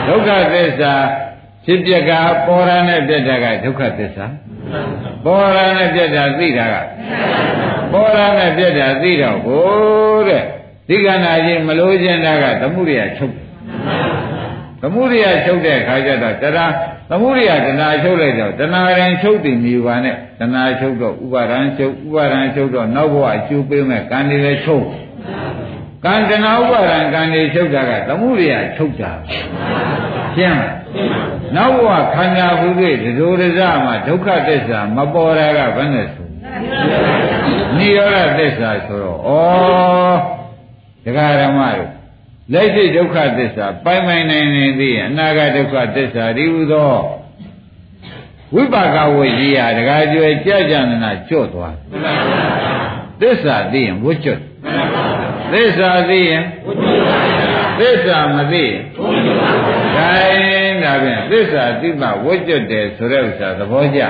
ဒုက္ခသစ္စာ ဖြစ်ပြကပေါ်ရနဲ့ပြက်တာကဒုက္ခသစ္စာပေါ်ရနဲ့ပြက်တာသိတာကပေါ်ရနဲ့ပြက်တာသိတော့ကိုတဲ့ဒီကနာကြီးမလို့ခြင်းတာကသမှုရိယချုပ်သမှုရိယချုပ်တဲ့အခါကျတော့တရားသမှုရိယတဏှာချုပ်လိုက်တော့တဏှာရင်ချုပ်တည်မြူပါနဲ့တဏှာချုပ်တော့ဥပါဒံချုပ်ဥပါဒံချုပ်တော့နောက်ဘဝအကျိုးပေးမဲ့ကံတွေလည်းချုပ် ကံတဏှာဥပါဒံကံတွေချုပ်တာကသမှုရိယချုပ်တာရှင်းမလားနောက်ဘဝခန္ဓာဟုတွေ့ဒဇိုဒဇမှာဒုက္ခသစ္စာမပေါ်တာကဘယ်နဲ့ဆိုနိရောဓသစ္စာဆိုတော့ဩတရားဓမ္မတို့လက်ရှိဒုက္ခသစ္စာပိုင်ပိုင်နိုင်နေသည်အနာဂတ်ဒုက္ခသစ္စာဒီဟုသောဝိပါကဝိကြီးဟာတကားကျွဲကြကြနနာကြော့သွားသစ္စာသိရင်ဝှကျွတ် သစ္စာသိရင်သစ္စာမသိရင်ခိုင်းဒါဖြင့်သစ္စာသိမှဝှကျွတ်တယ်ဆိုတဲ့ဥစ္စာသဘောကျ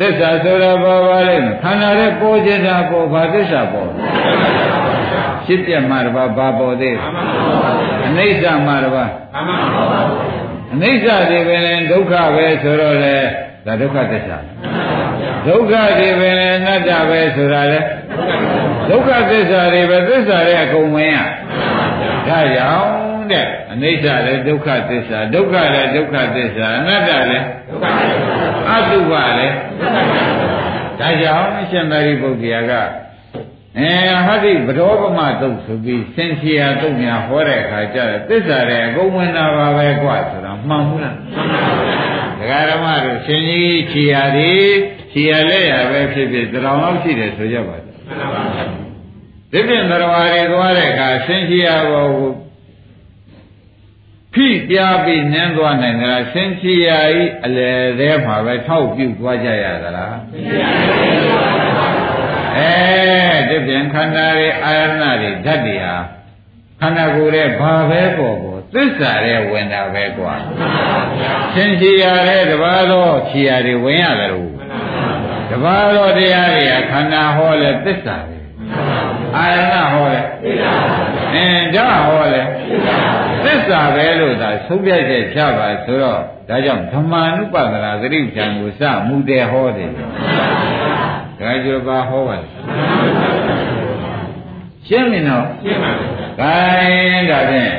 သစ္စာဆိုတော့ဘာပါလဲခန္ဓာရဲ့ပေါ်ခြင်းတာပေါ်ဘာသစ္စာပေါ်ဖြစ်ပြမှာတပါဘာပေါ်သေးအနိစ္စမှာတပါအနိစ္စတွေပဲလဲဒုက္ခပဲဆိုတော့လေဒါဒုက္ခသစ္စာ ဒုက္ခတွေပဲလဲအနတ္တပဲဆိုတာလေဒုက္ခသစ္စာတွေပဲသစ္စာတွေအကုန်မင်းရဒါကြောင့်တဲ့အနိစ္စလည်းဒုက္ခသစ္စာဒုက္ခလည်းဒုက္ခသစ္စာအနတ္တလည်းဒုက္ခသစ္စာအတုပလည်းဒုက္ခသစ္စာဒါကြောင့်ရှင်သာရိပုတ္တရာကအဲဟာဒီဗဒောပမတုတ်ဆိုပြီးစင်ချီယာတုတ်များဟောတဲ့အခါကျတော့သစ္စာတွေအကုန်ဝင်တာပါပဲကွာဆိုတော့မှန်ဘူးလားမှန်ပါဘူး ဒကာရမတို့ရှင်ကြီးချီယာဒီချီယာလက်ရပဲဖြစ်ဖြစ်တရောင်လောက်ရှိတယ်ဆိုကြပါမှန်ပါဘူးဒီပြင်တော်ရီသွားတဲ့အခါစင်ချီယာဘောကိုဖိပြားပြီးနင်းသွားနိုင်သလားစင်ချီယာဤအလယ်သေးမှာပဲထောက်ပြုတ်သွားကြရသလားအဲဒီပြင်ခန္ဓာရဲ့အာရဏတွေဓာတ်တွေဟာခန္ဓာကိုယ်ရဲ့ဘာပဲပေါ်ပေါ် သစ္စာရဲဝင်တာပဲကွာသင်ချီရတဲ့တပါသောချီရတွေဝင်ရတယ်လို့တပါသောတရားတွေကခန္ဓာဟောလဲသစ္စာပဲအာရဏဟောလဲသစ္စာအင်းဒါဟောလဲသစ္စာပဲလို့သာဆုံးဖြတ်ချက်ချပါဆိုတော့ဒါကြောင့်ဓမ္မ ानु ပါဒနာသတိဉာဏ်ကိုစမူတယ်ဟောတယ်ဒါကြပါဟောပါလားရှင်းမင်းတော့ရှင်းပါပြီ gain ဒါဖြင့်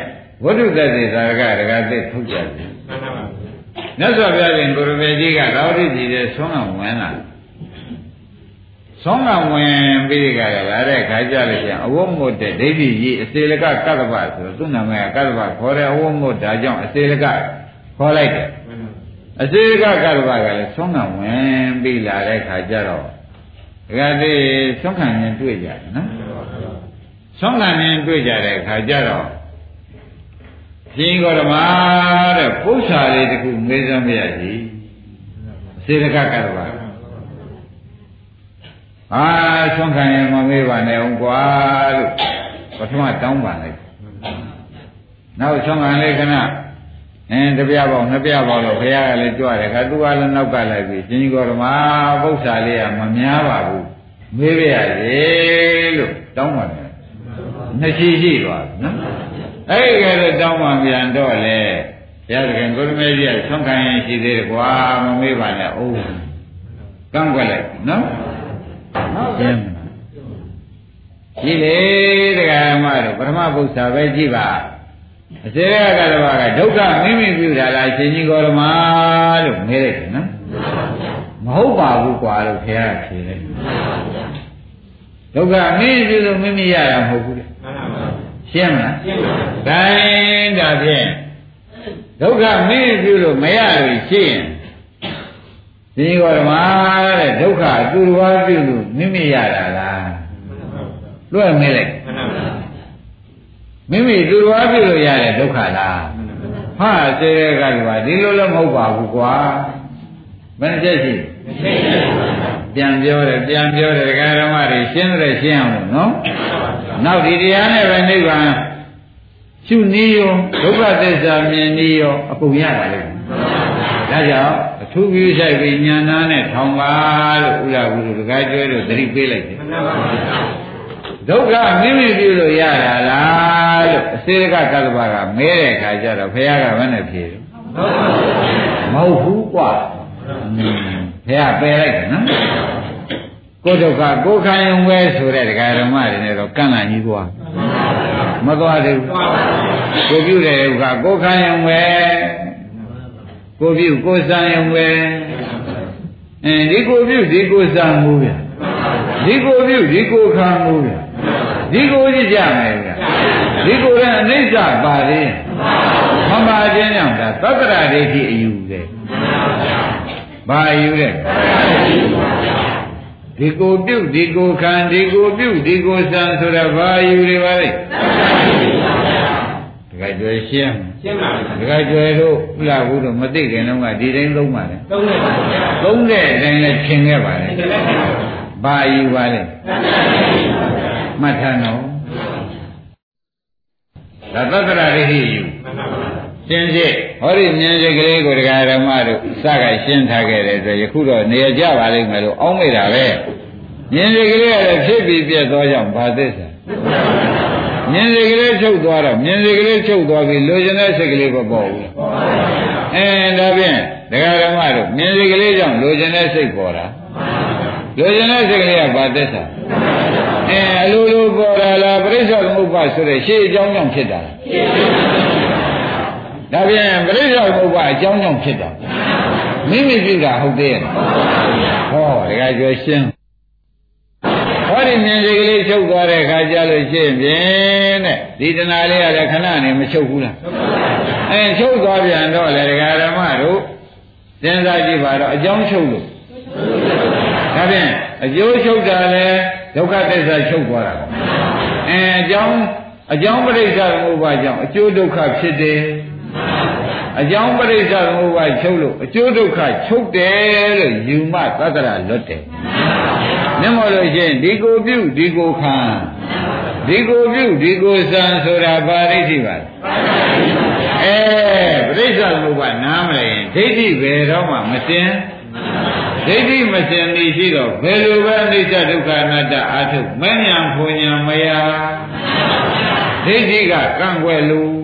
ဝိတုတ္တိသာရကဒကာသိထုတ်ကြပြီ။မှန်ပါပါ။မြတ်စွာဘုရားရှင်ကိုရမေကြီးကသာဝတိကြီးတဲ့ဆုံးကဝင်လာ။ဆုံးကဝင်ပြီးကြရလာတဲ့ခါကြလို့ရှိရင်အဝတ်မွတ်တဲ့ဒိဋ္ဌိကြီးအစေလကကတ္တပဆိုတော့သူ့နာမည်ကကတ္တပခေါ်တဲ့အဝတ်မွတ်ဒါကြောင့်အစေလကခေါ်လိုက်တယ်။အစေလကကတ္တပကလည်းဆုံးကဝင်ပြီးလာတဲ့ခါကျတော့ဒကာသိဆုံးခံရင်တွေ့ကြတယ်နော်။ဆုံးခံရင်တွေ့ကြတဲ့ခါကျတော့ ရှင်ကောဓမာတဲ့ပု္ပ္ပာလေးတခုမေးစမ်းမရစီအစေတကကတ္တပါအာဆုံးခံရင်မမေးပါနဲ့အောင်ကွာလို့ပထမတောင်းပါလိုက်နောက်ဆုံးခံလေးခဏအင်းတပြပေါင်းနှစ်ပြပေါင်းတော့ဘုရားကလည်းကြွတယ်ခါသူကလည်းနောက်ကလိုက်ပြီရှင်ကြီးကောဓမာပု္ပ္ပာလေးကမများပါဘူးမေးပြရလေလို့တောင်းပါတယ်နှစ်ရှိရှိသွားနော် အဲ့ဒီကဲတော့တောင်းမှပြန်တော့လေဘုရားခင်ကိုရမေကြီးကဆုံးခံရင်ရှိသေးတယ်ကွာမမေးပါနဲ့အိုးကန့်ကွက်လိုက်နော်ဟုတ်ကဲ့ရှိလေတရားမတို့ပထမပု္ပ္ပာပဲကြည့်ပါအစေရကတဘာကဒုက္ခမိမိပြုတာလားရှင်ကြီးကောရမလို့မေးလိုက်တယ်နော်မဟုတ်ပါဘူးကွာလို့ခင်ဗျားဖြေလိုက်ဒုက္ခမိမိပြုလို့မိမိရတာမဟုတ်ဘူးလေ ရှင်းမလားရှင်းပါဘူး။ဒါရင်ဒါဖြင့်ဒုက္ခမင်းပြုလို့မရလို့ရှိရင်ဒီကောဓမာတဲ့ဒုက္ခသူတော်ဘာပြုလို့မိမိရတာလားလွတ်မေးလိုက်မိမိသူတော်ဘာပြုလို့ရတဲ့ဒုက္ခလားဟာစေရကတည်းကဒီလိုလည်းမဟုတ်ပါဘူးကွာဘယ်နှချက်ရှိပြန်ပြောတယ်ပြန်ပြောတယ်ဒကာဓမ္မတွေရှင်းတယ်ရှင်းအောင်လို့နော် နောက်ဒီတရားနဲ့ပဲနိဗ္ဗာန်ရှုနည်းရောဒုက္ခသစ္စာမြင်နည်းရောအကုန်ရတာလေဒါကြောင့်အထူးပြုဆိုင်ပြီးဉာဏ်နာနဲ့ထောင်ပါလို့ဥလာဘူးလို့ဒကာကျွဲတို့သတိပေးလိုက်တယ်ဒုက္ခမိမိပြုလို့ရတာလားလို့အစေကကတ္တဗကမဲတဲ့အခါကျတော့ဘုရားကဘယ်နဲ့ဖြေတယ်မဟုတ်ဘူးကွာဘုရားပယ်လိုက်တယ်နော် ကိုဒုက္ခကိုခံရင်ဝဲဆိုတဲ့ဒကာဓမ္မတွေနဲ့တော့ကန့်လန့်ကြီးသွားမသွားသေးဘူးကိုပြုတဲ့ဒုက္ခကိုခံရင်ဝဲကိုပြုကိုစံရင်ဝဲအဲဒီကိုပြုဒီကိုစံမှုဗျဒီကိုပြုဒီကိုခံမှုဗျဒီကိုကြီးကြမယ်ဗျာဒီကိုလည်းအနိစ္စပါသေးမပါခြင်းကြောင့်ဒါသတ္တရာဒိဋ္ဌိအယူလေဘာအယူလဲ ဒီကိုပြုတ်ဒီကိုခံဒီကိုပြုတ်ဒီကိုစံဆိုတာဘာအယူတွေပါလဲတခါကျွယ်ရှင်းရှင်းပါပြီတခါကျွယ်တို့ဥလာဘူးတို့မသိခင်တော့ကဒီတိုင်းသုံးပါလေသုံးတယ်ပါဗျာသုံးတဲ့အတိုင်းလည်းသင်ခဲ့ပါလေဒီလည်းပါဗျာဘာအယူပါလဲမှတ်ထားနော်ဒါသတ္တရာဒိဋ္ဌိအယူမှန်ပါပါ ရှင်းရှင်းဟောဒီမြင်စိတ်ကလေးကိုတရားဓမ္မတို့စကရှင်းထားခဲ့တယ်ဆိုယခုတော့နေရကြပါလိမ့်မယ်လို့အောင်းမိတာပဲမြင်စိတ်ကလေးကလည်းဖြစ်ပြီးပြတ်သွားကြောင်းဘာသစ္စာမြင်စိတ်ကလေးချုပ်သွားတော့မြင်စိတ်ကလေးချုပ်သွားပြီးလိုချင်တဲ့စိတ်ကလေးမပေါ်ဘူးအဲဒါဖြင့်တရားဓမ္မတို့မြင်စိတ်ကလေးကြောင့်လိုချင်တဲ့စိတ်ပေါ်တာလိုချင်တဲ့စိတ်ကလေးကဘာသစ္စာအဲအလိုလိုပေါ်လာလားပြိဿသမုပ္ပါဆိုတဲ့ရှေ့အကြောင်းကြောင့်ဖြစ်တာ ဒါဖြင့်ပြိဿသမုပ္ပါအကြောင်းကြောင့်ဖြစ်တာမိမိပြုတာဟုတ်သေးရဲ့ဟောတခါကျော်ရှင်းဟောဒီမြင်စိတ်ကလေးချုပ်သွားတဲ့အခါကျလို့ရှိရင်ဖြင့်တဲ့ဒီတဏှာလေးကလည်းခဏနေမချုပ်ဘူးလားအဲချုပ်သွားပြန်တော့လေဒကာဓမ္မတို့စဉ်းစားကြည့်ပါတော့အကြောင်းချုပ်လို့ဒါဖြင့်အကျိုးချုပ်တာလဲဒုက္ခသစ္စာချုပ်သွားတာအဲအကြောင်းအကြောင်းပရိစ္ဆာသမုပ္ပါကြောင့်အကျိုးဒုက္ခဖြစ်တယ် အကြောင်းပရိစ္ဆာသမုပ္ပါချုပ်လို့အကျိုးဒုက္ခချုပ်တယ်လို့ယူမသတ္တရလွတ်တယ်မျက်မှောက်လို့ရှိရင်ဒီကိုပြုဒီကိုခံဒီကိုပြုဒီကိုစံဆိုတာဘာဒိဋ္ဌိပါလဲအဲပရိစ္ဆာသမုပ္ပါနားမလဲရင်ဒိဋ္ဌိဘယ်တော့မှမစင်ဒိဋ္ဌိမစင်နေရှိတော့ဘယ်လိုပဲအနိစ္စဒုက္ခအနတ္တအာထုမဉ္ဇဉ်ဖွဉ္ဇဉ်မယဒိဋ္ဌိကကန့်ွယ်လို့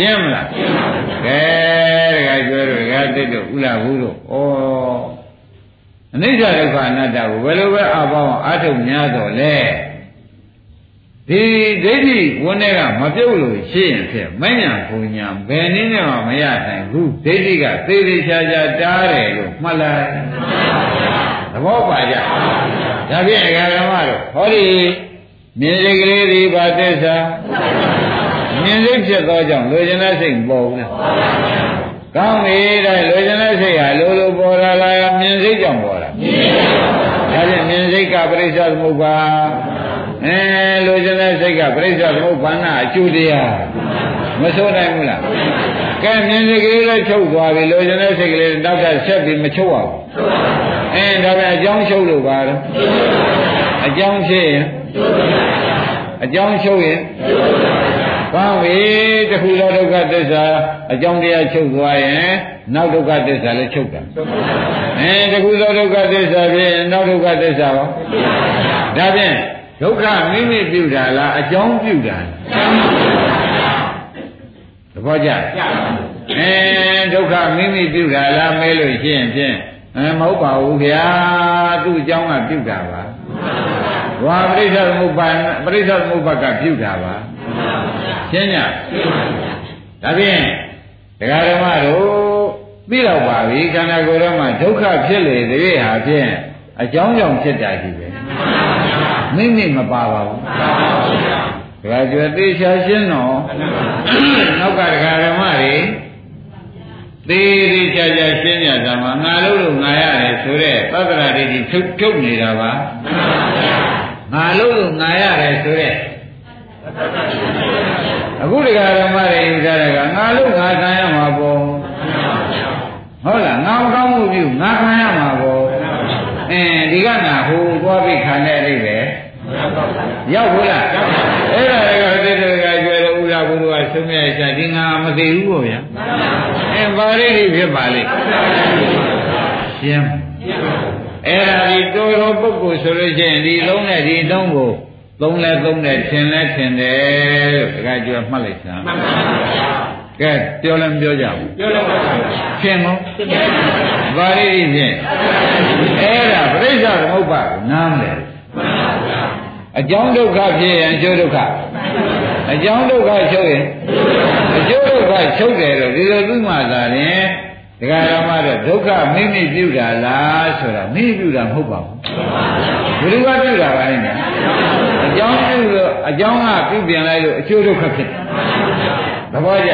ရှင်းမလားရှင်းပါပြီကဲတခါကျွဲတို့တခါတက်တို့ဥလာဘူးတို့ဩအနိစ္စဒုက္ခအနတ္တကိုဘယ်လိုပဲအပေါင်းအာထုများတော့လဲဒီဒိဋ္ဌိဝန်းထဲကမပြုတ်လို့ရှိရင်ဖြစ်မဉ္ဇဉ်ဖွဉ္ဇဉ်ဘယ်နည်းနဲ့မှမရနိုင်ဘူးဒိဋ္ဌိကသေသေးချာချာတားတယ်လို့မှတ်လိုက်သဘောပါကြဒါဖြင့်အဂရမတို့ဟောဒီမြင်စိတ်ကလေးဒီဘာသစ္စာ မြင်စိတ်ဖြစ်သောကြောင့်လိုချင်တဲ့စိတ်မပေါ်ဘူးလားကောင်းပြီတဲ့လိုချင်တဲ့စိတ်ဟာလိုလိုပေါ်လာလားမြင်စိတ်ကြောင့်ပေါ်လာမြင်စိတ်ဒါဖြင့်မြင်စိတ်ကပရိစ္ဆေသမုပ္ပါအဲလိုချင်တဲ့စိတ်ကပရိစ္ဆေသမုပ္ပါဏအကျိုးတရားမဆိုးနိုင်ဘူးလားကဲမြင်စိတ်ကလေးလည်းချုပ်သွားပြီလိုချင်တဲ့စိတ်ကလေးတောက်တာဆက်ပြီးမချုပ်အောင်အဲဒါပဲအကြောင်းချုပ်လို့ပါတော့အကြောင်းဖြစ်ရင်အကြောင်းချုပ်ရင် ကောင်းပြီတခုသောဒုက္ခသစ္စာအကြောင်းတရားချုပ်သွားရင်နောက်ဒုက္ခသစ္စာလည်းချုပ်တာအဲတခုသောဒုက္ခသစ္စာဖြစ်ရင်နောက်ဒုက္ခသစ္စာရောဒါဖြင့်ဒုက္ခမိမိပြုတာလားအကြောင်းပြုတာလားသဘောကျအဲဒုက္ခမိမိပြုတာလားမဲလို့ရှိရင်ဖြင့်အဲမဟုတ်ပါဘူးဗျာသူ့အကြောင်းကပြုတာပါဝါပရိစ္ဆေသမုပ္ပါပရိစ္ဆေသမုပ္ပါကပြုတာပါ ရှင်းညဒါဖြင့်ဒကာဓမ္မတို့သိတော့ပါပြီခန္ဓာကိုယ်ထဲမှာဒုက္ခဖြစ်လေတည်းဟာဖြင့်အကြောင်းကြောင့်ဖြစ်တာကြီးပဲမိမိမပါပါဘူးဒကာကျွယ်သေချာရှင်းတော့နောက်ကဒကာဓမ္မတွေသေးသေးချာချာရှင်းကြတာမှာငါလို့လို့ငါရတယ်ဆိုတဲ့သတ္တရာဒိဋ္ဌိထုတ်ထုတ်နေတာပါငါလို့လို့ငါရတယ်ဆိုတဲ့ အခုဒကာဓမ္မတွေယူထားတဲ့ကငါလို့ငါခံရမှာပေါ့ဟုတ်လားငါမကောင်းမှုပြုငါခံရမှာပေါ့အင်းဒီကနာဟိုသွားပြီးခံတဲ့အိပဲရောက်ဘူးလားအဲ့ဒါကတိတ္တကကျွဲလို့ဥလာဘုရားဆုံးမြတ်ချာဒီငါမသိဘူးပေါ့ဗျာအင်းပါရိတိဖြစ်ပါလိမ့်ရှင်းအဲ့ဒါဒီတော်တော်ပုဂ္ဂိုလ်ဆိုလို့ရှိရင်ဒီလုံးနဲ့ဒီလုံးကို သုံးလဲသုံးတယ်ထင်လဲထင်တယ်လို့တခါကျွဲမှတ်လိုက်စမ်းကဲပြောလည်းမပြောကြဘူးပြောလိုက်ပါဗျာဖြင့်ကောဗာရိတိဖြင့်အဲ့ဒါပြိဿသမုပ္ပါနားမလဲအကြောင်းဒုက္ခဖြစ်ရင်အကျိုးဒုက္ခအကြောင်းဒုက္ခချုပ်ရင်အကျိုးဒုက္ခချုပ်တယ်တော့ဒီလိုသူ့မှာသာရင်ဒကာရမတော့ဒုက္ခမိမိပြုတာလားဆိုတာမိမိပြုတာမဟုတ်ပါဘူးဘယ်လိုကပြုတာပါလဲ အအကြောင်းပြုလို့အကြောင်းကပြုပြင်လိုက်လို့အကျိုးဒုက္ခဖြစ်တယ်သဘောကျ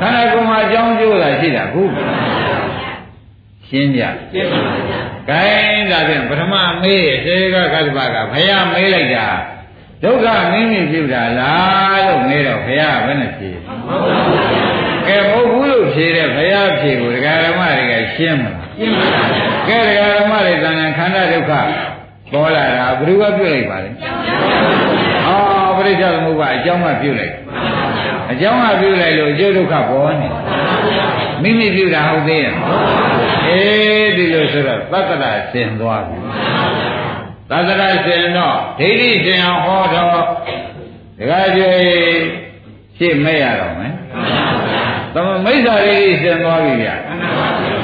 ခန္ဓာကိုယ်မှာအကြောင်းကျိုးတာရှိတာခုရှင်းကြရှင်းပါဗျာခိုင်းဒါဖြင့်ပထမမေးစေကကတ္တပကဘုရားမေးလိုက်တာဒုက္ခမင်းကြီးပြုတာလားလို့မေးတော့ဘုရားကဘယ်နဲ့ဖြေကဲမဟုတ်ဘူးလို့ဖြေတဲ့ဘုရားဖြေကိုဒကာရမတွေကရှင်းမလားရှင်းပါဗျာကဲဒကာရမတွေတဏ္ဍခန္ဓာဒုက္ခ ပေါ်လာတာဘယ်သူကပြုတ်လိုက်ပါလဲအော်ပရိစ္ဆေသမုပ္ပါအကြောင်းကပြုတ်လိုက်အကြောင်းကပြုတ်လိုက်လို့အကျိုးဒုက္ခပေါ်နေမိမိပြုတာဟုတ်သေးရဲ့အေးဒီလိုဆိုတော့သတ္တရာဆင်သွားပြီသတ္တရာဆင်တော့ဒိဋ္ဌိဆင်အောင်ဟောတော့ဒကာကျွေရှင်းမဲ့ရတော့မယ်သမမိစ္ဆာရိဆင်သွားပြီဗျာ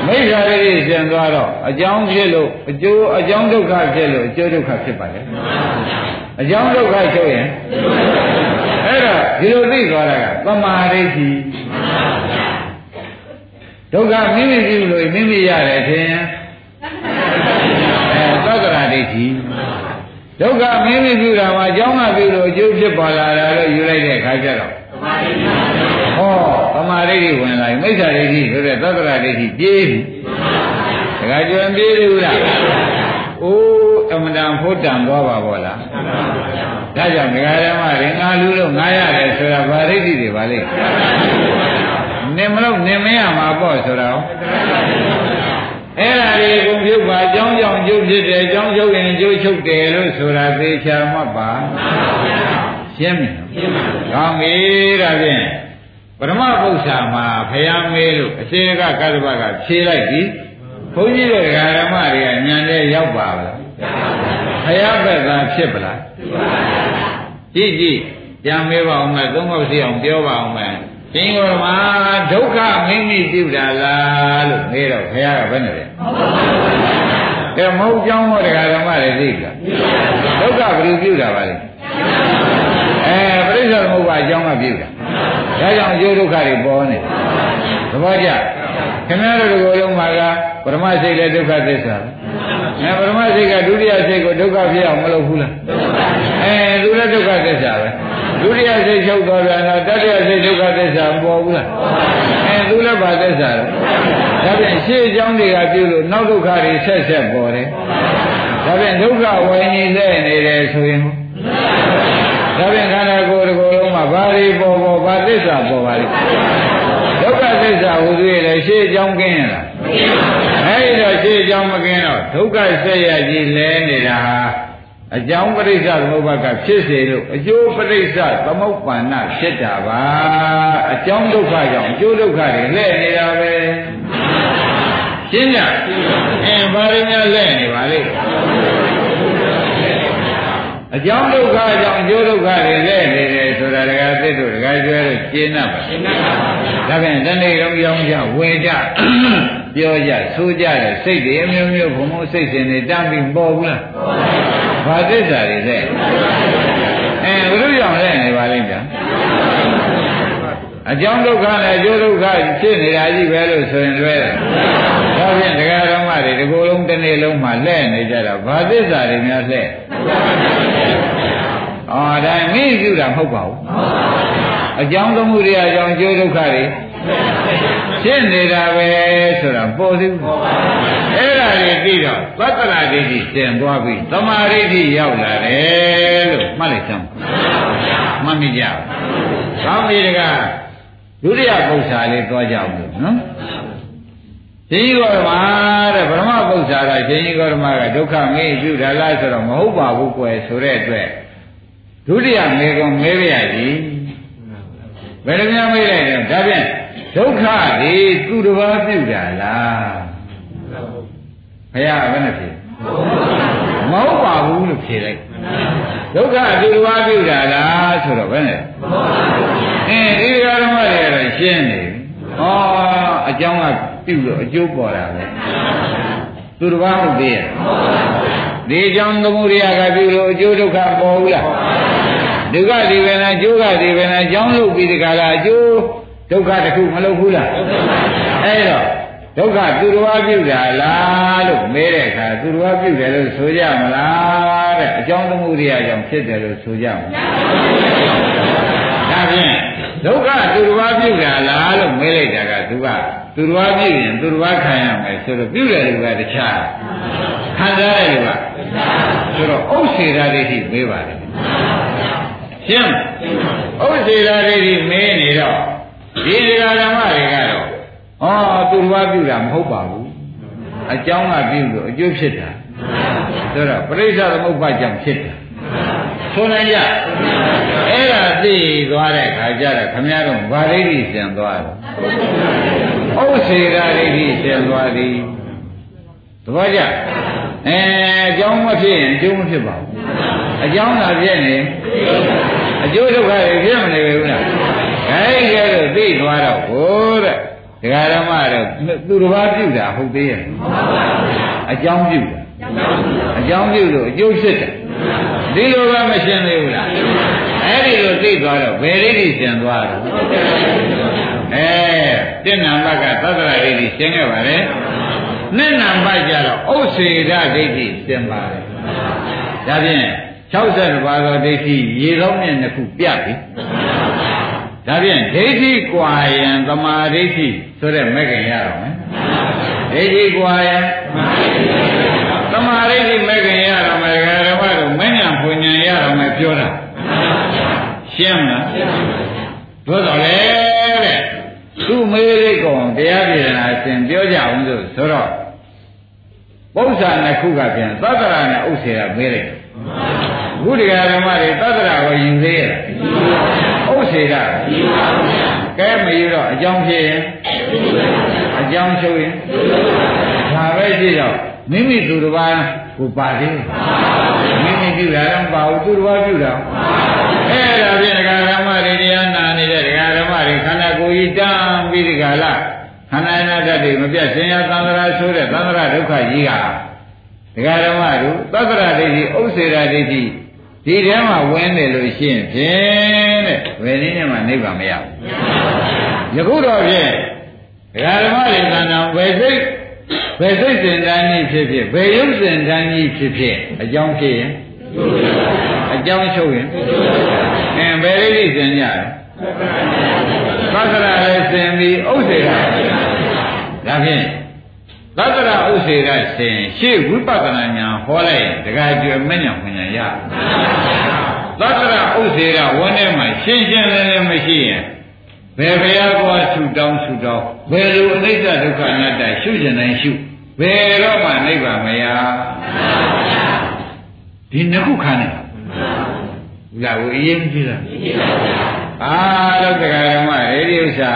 မိစ္ဆာရိဆင်သွားတော့အကြောင်းဖြစ်လို့အကျိုးအကြောင်းဒုက္ခဖြစ်လို့အကျိုးဒုက္ခဖြစ်ပါလေအကြောင်းဒုက္ခချုပ်ရင်အဲ့တော့ဒီလိုသိသွားတာကသမာဓိဋ္ဌိဒုက္ခမိမိပြုလို့မိမိရတယ်ထင်ရင်အဲသက္ကရာဒိဋ္ဌိဒုက္ခမိမိပြုတာမှာအကြောင်းကပြုလို့အကျိုးဖြစ်ပေါ်လာတာလို့ယူလိုက်တဲ့အခါကျတော့ဟောသမာဓိဋ္ဌိ ဝင်လာပြီမိစ္ဆာဒိဋ္ဌိဆိုတဲ့သက္ကရာဒိဋ္ဌိပြေးပြီတခါကျွမ်းပြေးလို့လားအိုးအမတန်ဖို့တန်သွားပါဘောလားဒါကြောင့်ဒကာရမတွေငါလူလို့ငါရတယ်ဆိုတာဗာဒိဋ္ဌိတွေပါလေနင်မလို့နင်မရမှာပေါ့ဆိုတော့အဲ့ဒါတွေအကုန်ပြုတ်ပါအကြောင်းကြောင့်ကျုပ်ဖြစ်တယ်အကြောင်းချုပ်ရင်ကျုပ်ချုပ်တယ်လို့ဆိုတာသေချာမှတ်ပါရှင်းပြီနော်ရှင်းပါဗျာကောင်းပြီဒါဖြင့် ပရမပု္ပ္ပာမှာဖယားမေးလို့အစေကကတ္တပကဖြေလိုက်ပြီဘုန်းကြီးတို့ဓမ္မတွေကညံတဲ့ရောက်ပါဗလားဖယားဘက်ကဖြစ်ပလားကြည့်ကြည့်ကြံမေးပါအောင်မယ်သုံးခေါက်စီအောင်ပြောပါအောင်မယ်ရှင်ကောမှာဒုက္ခမိမိပြုတာလားလို့မေးတော့ဖယားကဘယ်နဲ့လဲကဲမဟုတ်ကြောင်းဟောဓမ္မတွေသိလားဒုက္ခဘယ်လိုပြုတာပါလဲအဲပရိစ္ဆေသမုပ္ပါအကြောင်းကပြုတာ ဒါကြောင့်အကျိုးဒုက္ခတွေပေါ်နေသဘောကျခင်ဗျားတို့ကိုယ်လုံးမှာကပရမစိတ်လည်းဒုက္ခသစ္စာပဲအဲပရမစိတ်ကဒုတိယစိတ်ကိုဒုက္ခဖြစ်အောင်မလုပ်ဘူးလားအဲသူလည်းဒုက္ခသစ္စာပဲဒုတိယစိတ်ချုပ်သွားပြန်တော့တတိယစိတ်ဒုက္ခသစ္စာမပေါ်ဘူးလားအဲသူလည်းဘာသစ္စာလဲဒါပြန်ရှေ့အကြောင်းတွေကပြုလို့နောက်ဒုက္ခတွေဆက်ဆက်ပေါ်တယ်ဒါပြန်ဒုက္ခဝိညာဉ်နဲ့နေတယ်ဆိုရင်ဒါပြန်ခန္ဓာကိုယ်တစ်ခုလုံးမှာ ဘာတွေပေါ်ပေါ်ဘာသစ္စာပေါ်ပါလိမ့်ဒုက္ခသစ္စာဟူသေးတယ်ရှေ့အကြောင်းကင်းရလားအဲဒီတော့ရှေ့အကြောင်းမကင်းတော့ဒုက္ခဆက်ရကြီးလဲနေတာဟာအကြောင်းပရိစ္ဆသမုပ္ပါကဖြစ်စေလို့အကျိုးပရိစ္ဆသမုပ္ပန္နဖြစ်တာပါအကြောင်းဒုက္ခကြောင့်အကျိုးဒုက္ခတွေလဲနေတာပဲရှင်းကြအင်းဘာတွေများလဲနေပါလိမ့် အကြောင်းဒုက္ခကြောင့်အကျိုးဒုက္ခတွေလဲနေတယ်ဆိုတာတကယ်သစ်တို့တကယ်ကျွဲလို့ရှင်း납ပါရှင်းပါဗျာဒါဖြင့်တနေ့လုံးကြောင်းကြဝေကြပြောကြဆိုကြတဲ့စိတ်တွေအမျိုးမျိုးဘုံဘုံစိတ်စဉ်တွေတမ်းပြီးပေါ်ဘူးလားဘာသစ္စာတွေလဲအဲဘုရုကြောင့်လဲနေပါလိမ့်ဗျာအကြောင်းဒုက္ခနဲ့အကျိုးဒုက္ခဖြစ်နေတာကြီးပဲလို့ဆိုရင်လွဲတယ်ဒါဖြင့်တရားဓမ္မ တွေဒီကိုယ်လုံးတစ်နေ့လုံးမှလဲနေကြတာဘာသစ္စာတွေများလဲအော်ဒါမိပြုတာမဟုတ်ပါဘူးအကြောင်းသမှုတွေအကြောင်းအကျိုးဒုက္ခတွေဖြစ်နေတာပဲဆိုတာပေါ်သေးဘူးအဲ့ဒါတွေပြီးတော့သတ္တရာဒိဋ္ဌိသင်သွားပြီသမာဓိဋ္ဌိရောက်လာတယ်လို့မှတ်လိုက်စမ်းမှတ်မိကြပါကောင်းပြီတကားဒုတိယပု္ပ္ပာလေးသွားကြအောင်လို့နော် ရှင်ကြီးကောဓမာတဲ့ဗြဟ္မပု္ပ္ပာကရှင်ကြီးကောဓမာကဒုက္ခမေးပြုတာလားဆိုတော့မဟုတ်ပါဘူးကွယ်ဆိုတဲ့အတွက်ဒုတိယမေကွန်မေးရည်ဘယ်လိုများမေးလိုက်လဲဒါဖြင့်ဒုက္ခဒီသူတစ်ပါးပြုတာလားဘုရားကဘယ်နဲ့ဖြေမဟုတ်ပါဘူးလို့ဖြေလိုက်ဒုက္ခသူတစ်ပါးပြုတာလားဆိုတော့ဘယ်နဲ့အင်းဒီဃာရမတွေကတော့ရှင်းနေပြီဩအ ကြောင်းကပြုလို့အကျိုးပေါ်တာပဲသူတစ်ပါးဟုတ်သေးရဲ့ဒီအကြောင်းသမုဒိယကပြုလို့အကျိုးဒုက္ခပေါ်ဘူးလားဒုက္ခဒီပဲလားကျိုးကဒီပဲလားအကြောင်းလုပ်ပြီးဒီကလာအကျိုးဒုက္ခတစ်ခုမလုပ်ဘူးလားအဲ့တော့ဒုက္ခသူတော်ဘာပြုတာလားလို့မေးတဲ့အခါသူတော်ဘာပြုတယ်လို့ဆိုကြမလားတဲ့အကြောင်းသမှုရိယကြောင့်ဖြစ်တယ်လို့ဆိုကြမလားဒါဖြင့်ဒုက္ခသူတော်ဘာပြုတာလားလို့မေးလိုက်တာကသူက သူတော်ဘာပြုရင်သူတော်ဘာခံရမယ်ဆိုတော့ပြုတယ်လူကတခြားခံစားတယ်လူကဆိုတော့ဥစ္စေရာဒိဋ္ဌိမေးပါတယ်ရှင်းဥစ္စေရာဒိဋ္ဌိမေးနေတော့ဒီဒကာဓမ္မတွေကတော့ဩသူတော်ဘာပြုတာမဟုတ်ပါဘူးအကြောင်းကပြုလို့အကျိုးဖြစ်တာဆိုတော့ပရိစ္ဆသမုပ္ပါကြောင့်ဖြစ်တာ ဆိုနိုင်ကြအဲ့ဒါသိသွားတဲ့ခါကျတော့ခမည်းတော်ဗာရိတိစံသွားတယ်ဥစ္စေရာဒိဋ္ဌိစံသွားသည်သဘောကျအဲအကြောင်းမဖြစ်ရင်အကျိုးမဖြစ်ပါဘူးအကြောင်းသာဖြစ်နေအကျိုးဒုက္ခတွေဖြစ်မနေဘူးလားအဲဒီကဲလို့သိသွားတော့ဟိုတဲ့ဒကာဓမ္မတော့သူတစ်ပါးပြုတာဟုတ်သေးရဲ့အကြောင်းပြုတာအကြောင်းပြုလို့အကျိုးဖြစ်တယ် ဒီလိုပဲမရှင်းသေးဘူးလားအဲ့ဒီလိုသိသွားတော့ဘယ်ရိပ်ရှင်းသွားတော့အဲတဏ္ဏဘကသတ္တရရိပ်ရှင်းခဲ့ပါလေနှစ်နံပါတ်ကြတော့ဥစ္စေရဒိဋ္ဌိရှင်းပါတယ်ဒါဖြင့်60ပါးသောဒိဋ္ဌိရေသောမြင့်နှစ်ခုပြပြီဒါဖြင့်ဒိဋ္ဌိကွာယံသမာဓိဋ္ဌိဆိုတဲ့မဲ့ခင်ရတော့မယ်ဒိဋ္ဌိကွာယံသမာဓိဋ္ဌိမဲ့ခင်ရတော့မယ်ဓမ္မတို့မ ဉ္ဇဉ်ဖွဉ္ဇဉ်ရတော့မယ်ပြောတာရှင်းမလားသို့တော်လေတဲ့သူမေးလေးကောင်တရားပြေနာရှင်ပြောကြအောင်ဆိုဆိုတော့ပု္ပ္ပာနှစ်ခုကပြန်သတ္တရာနဲ့ဥစ္စေရာမေးလိုက်ဘုရားဓမ္မတွေသတ္တရာကိုယူသေးရဲ့ဥစ္စေရာကဲမယူတော့အကြောင်းဖြစ်ရင်အကြောင်းချုပ်ရင်ဒါပဲရှိတော့မိမိသူတစ်ပါးကိုပါသေးမိမိ ပြုတာတော့ပါဘူးသူတစ်ပါးပြုတာအဲ့ဒါဖြင့်ဒကာဓမ္မတွေတရားနာနေတဲ့ဒကာဓမ္မတွေခန္ဓာကိုယ်ကြီးတန်းပြီးဒီကလာခန္ဓာနာတတ်တွေမပြတ်ရှင်ရသံဃာဆိုတဲ့သံဃာဒုက္ခကြီးကဒကာဓမ္မတို့သတ္တရဒိဋ္ဌိဥစ္စေရာဒိဋ္ဌိဒီထဲမှာဝင်နေလို့ရှိရင်ဖြင့်တဲ့ဘယ်နည်းနဲ့မှနိဗ္ဗာန်မရဘူးယခုတော့ဖြင့်ဒကာဓမ္မတွေသံဃာဘယ်စိတ်ဘယ်စိတ်စဉ်တန်းကြီးဖြစ်ဖြစ်ဘယ်ရုပ်စဉ်တန်းကြီးဖြစ်ဖြစ်အကြောင်းဖြစ်ရင် အကြောင်းချုပ်ရင်အင်းဘယ်လိမ့်စဉ်ကြတယ်သက္ကရာလည်းစဉ်ပြီးဥစ္စေရဒါဖြင့်သက္ကရာဥစ္စေရစဉ်ရှေ့ဝိပဿနာဉာဏ်ဟောလိုက်ရင်တခါကျွယ်မဉဏ်ပညာရသက္ကရာဥစ္စေရဝန်းထဲမှာရှင်းရှင်းလင်းလင်းမရှိရင်ဘယ်ဘုရားကွာဆူတောင်းဆူတောင်းဘယ်လိုအနိစ္စဒုက္ခအနတ္တရှုကျင်တိုင်းရှုဘယ်တော့မှနိဗ္ဗာန်မရ ဒီနှစ်ခုခံနေတာလာကိုအရင်ကြည့်လားအာလောကဓမ္မရေဒီဥစ္စာ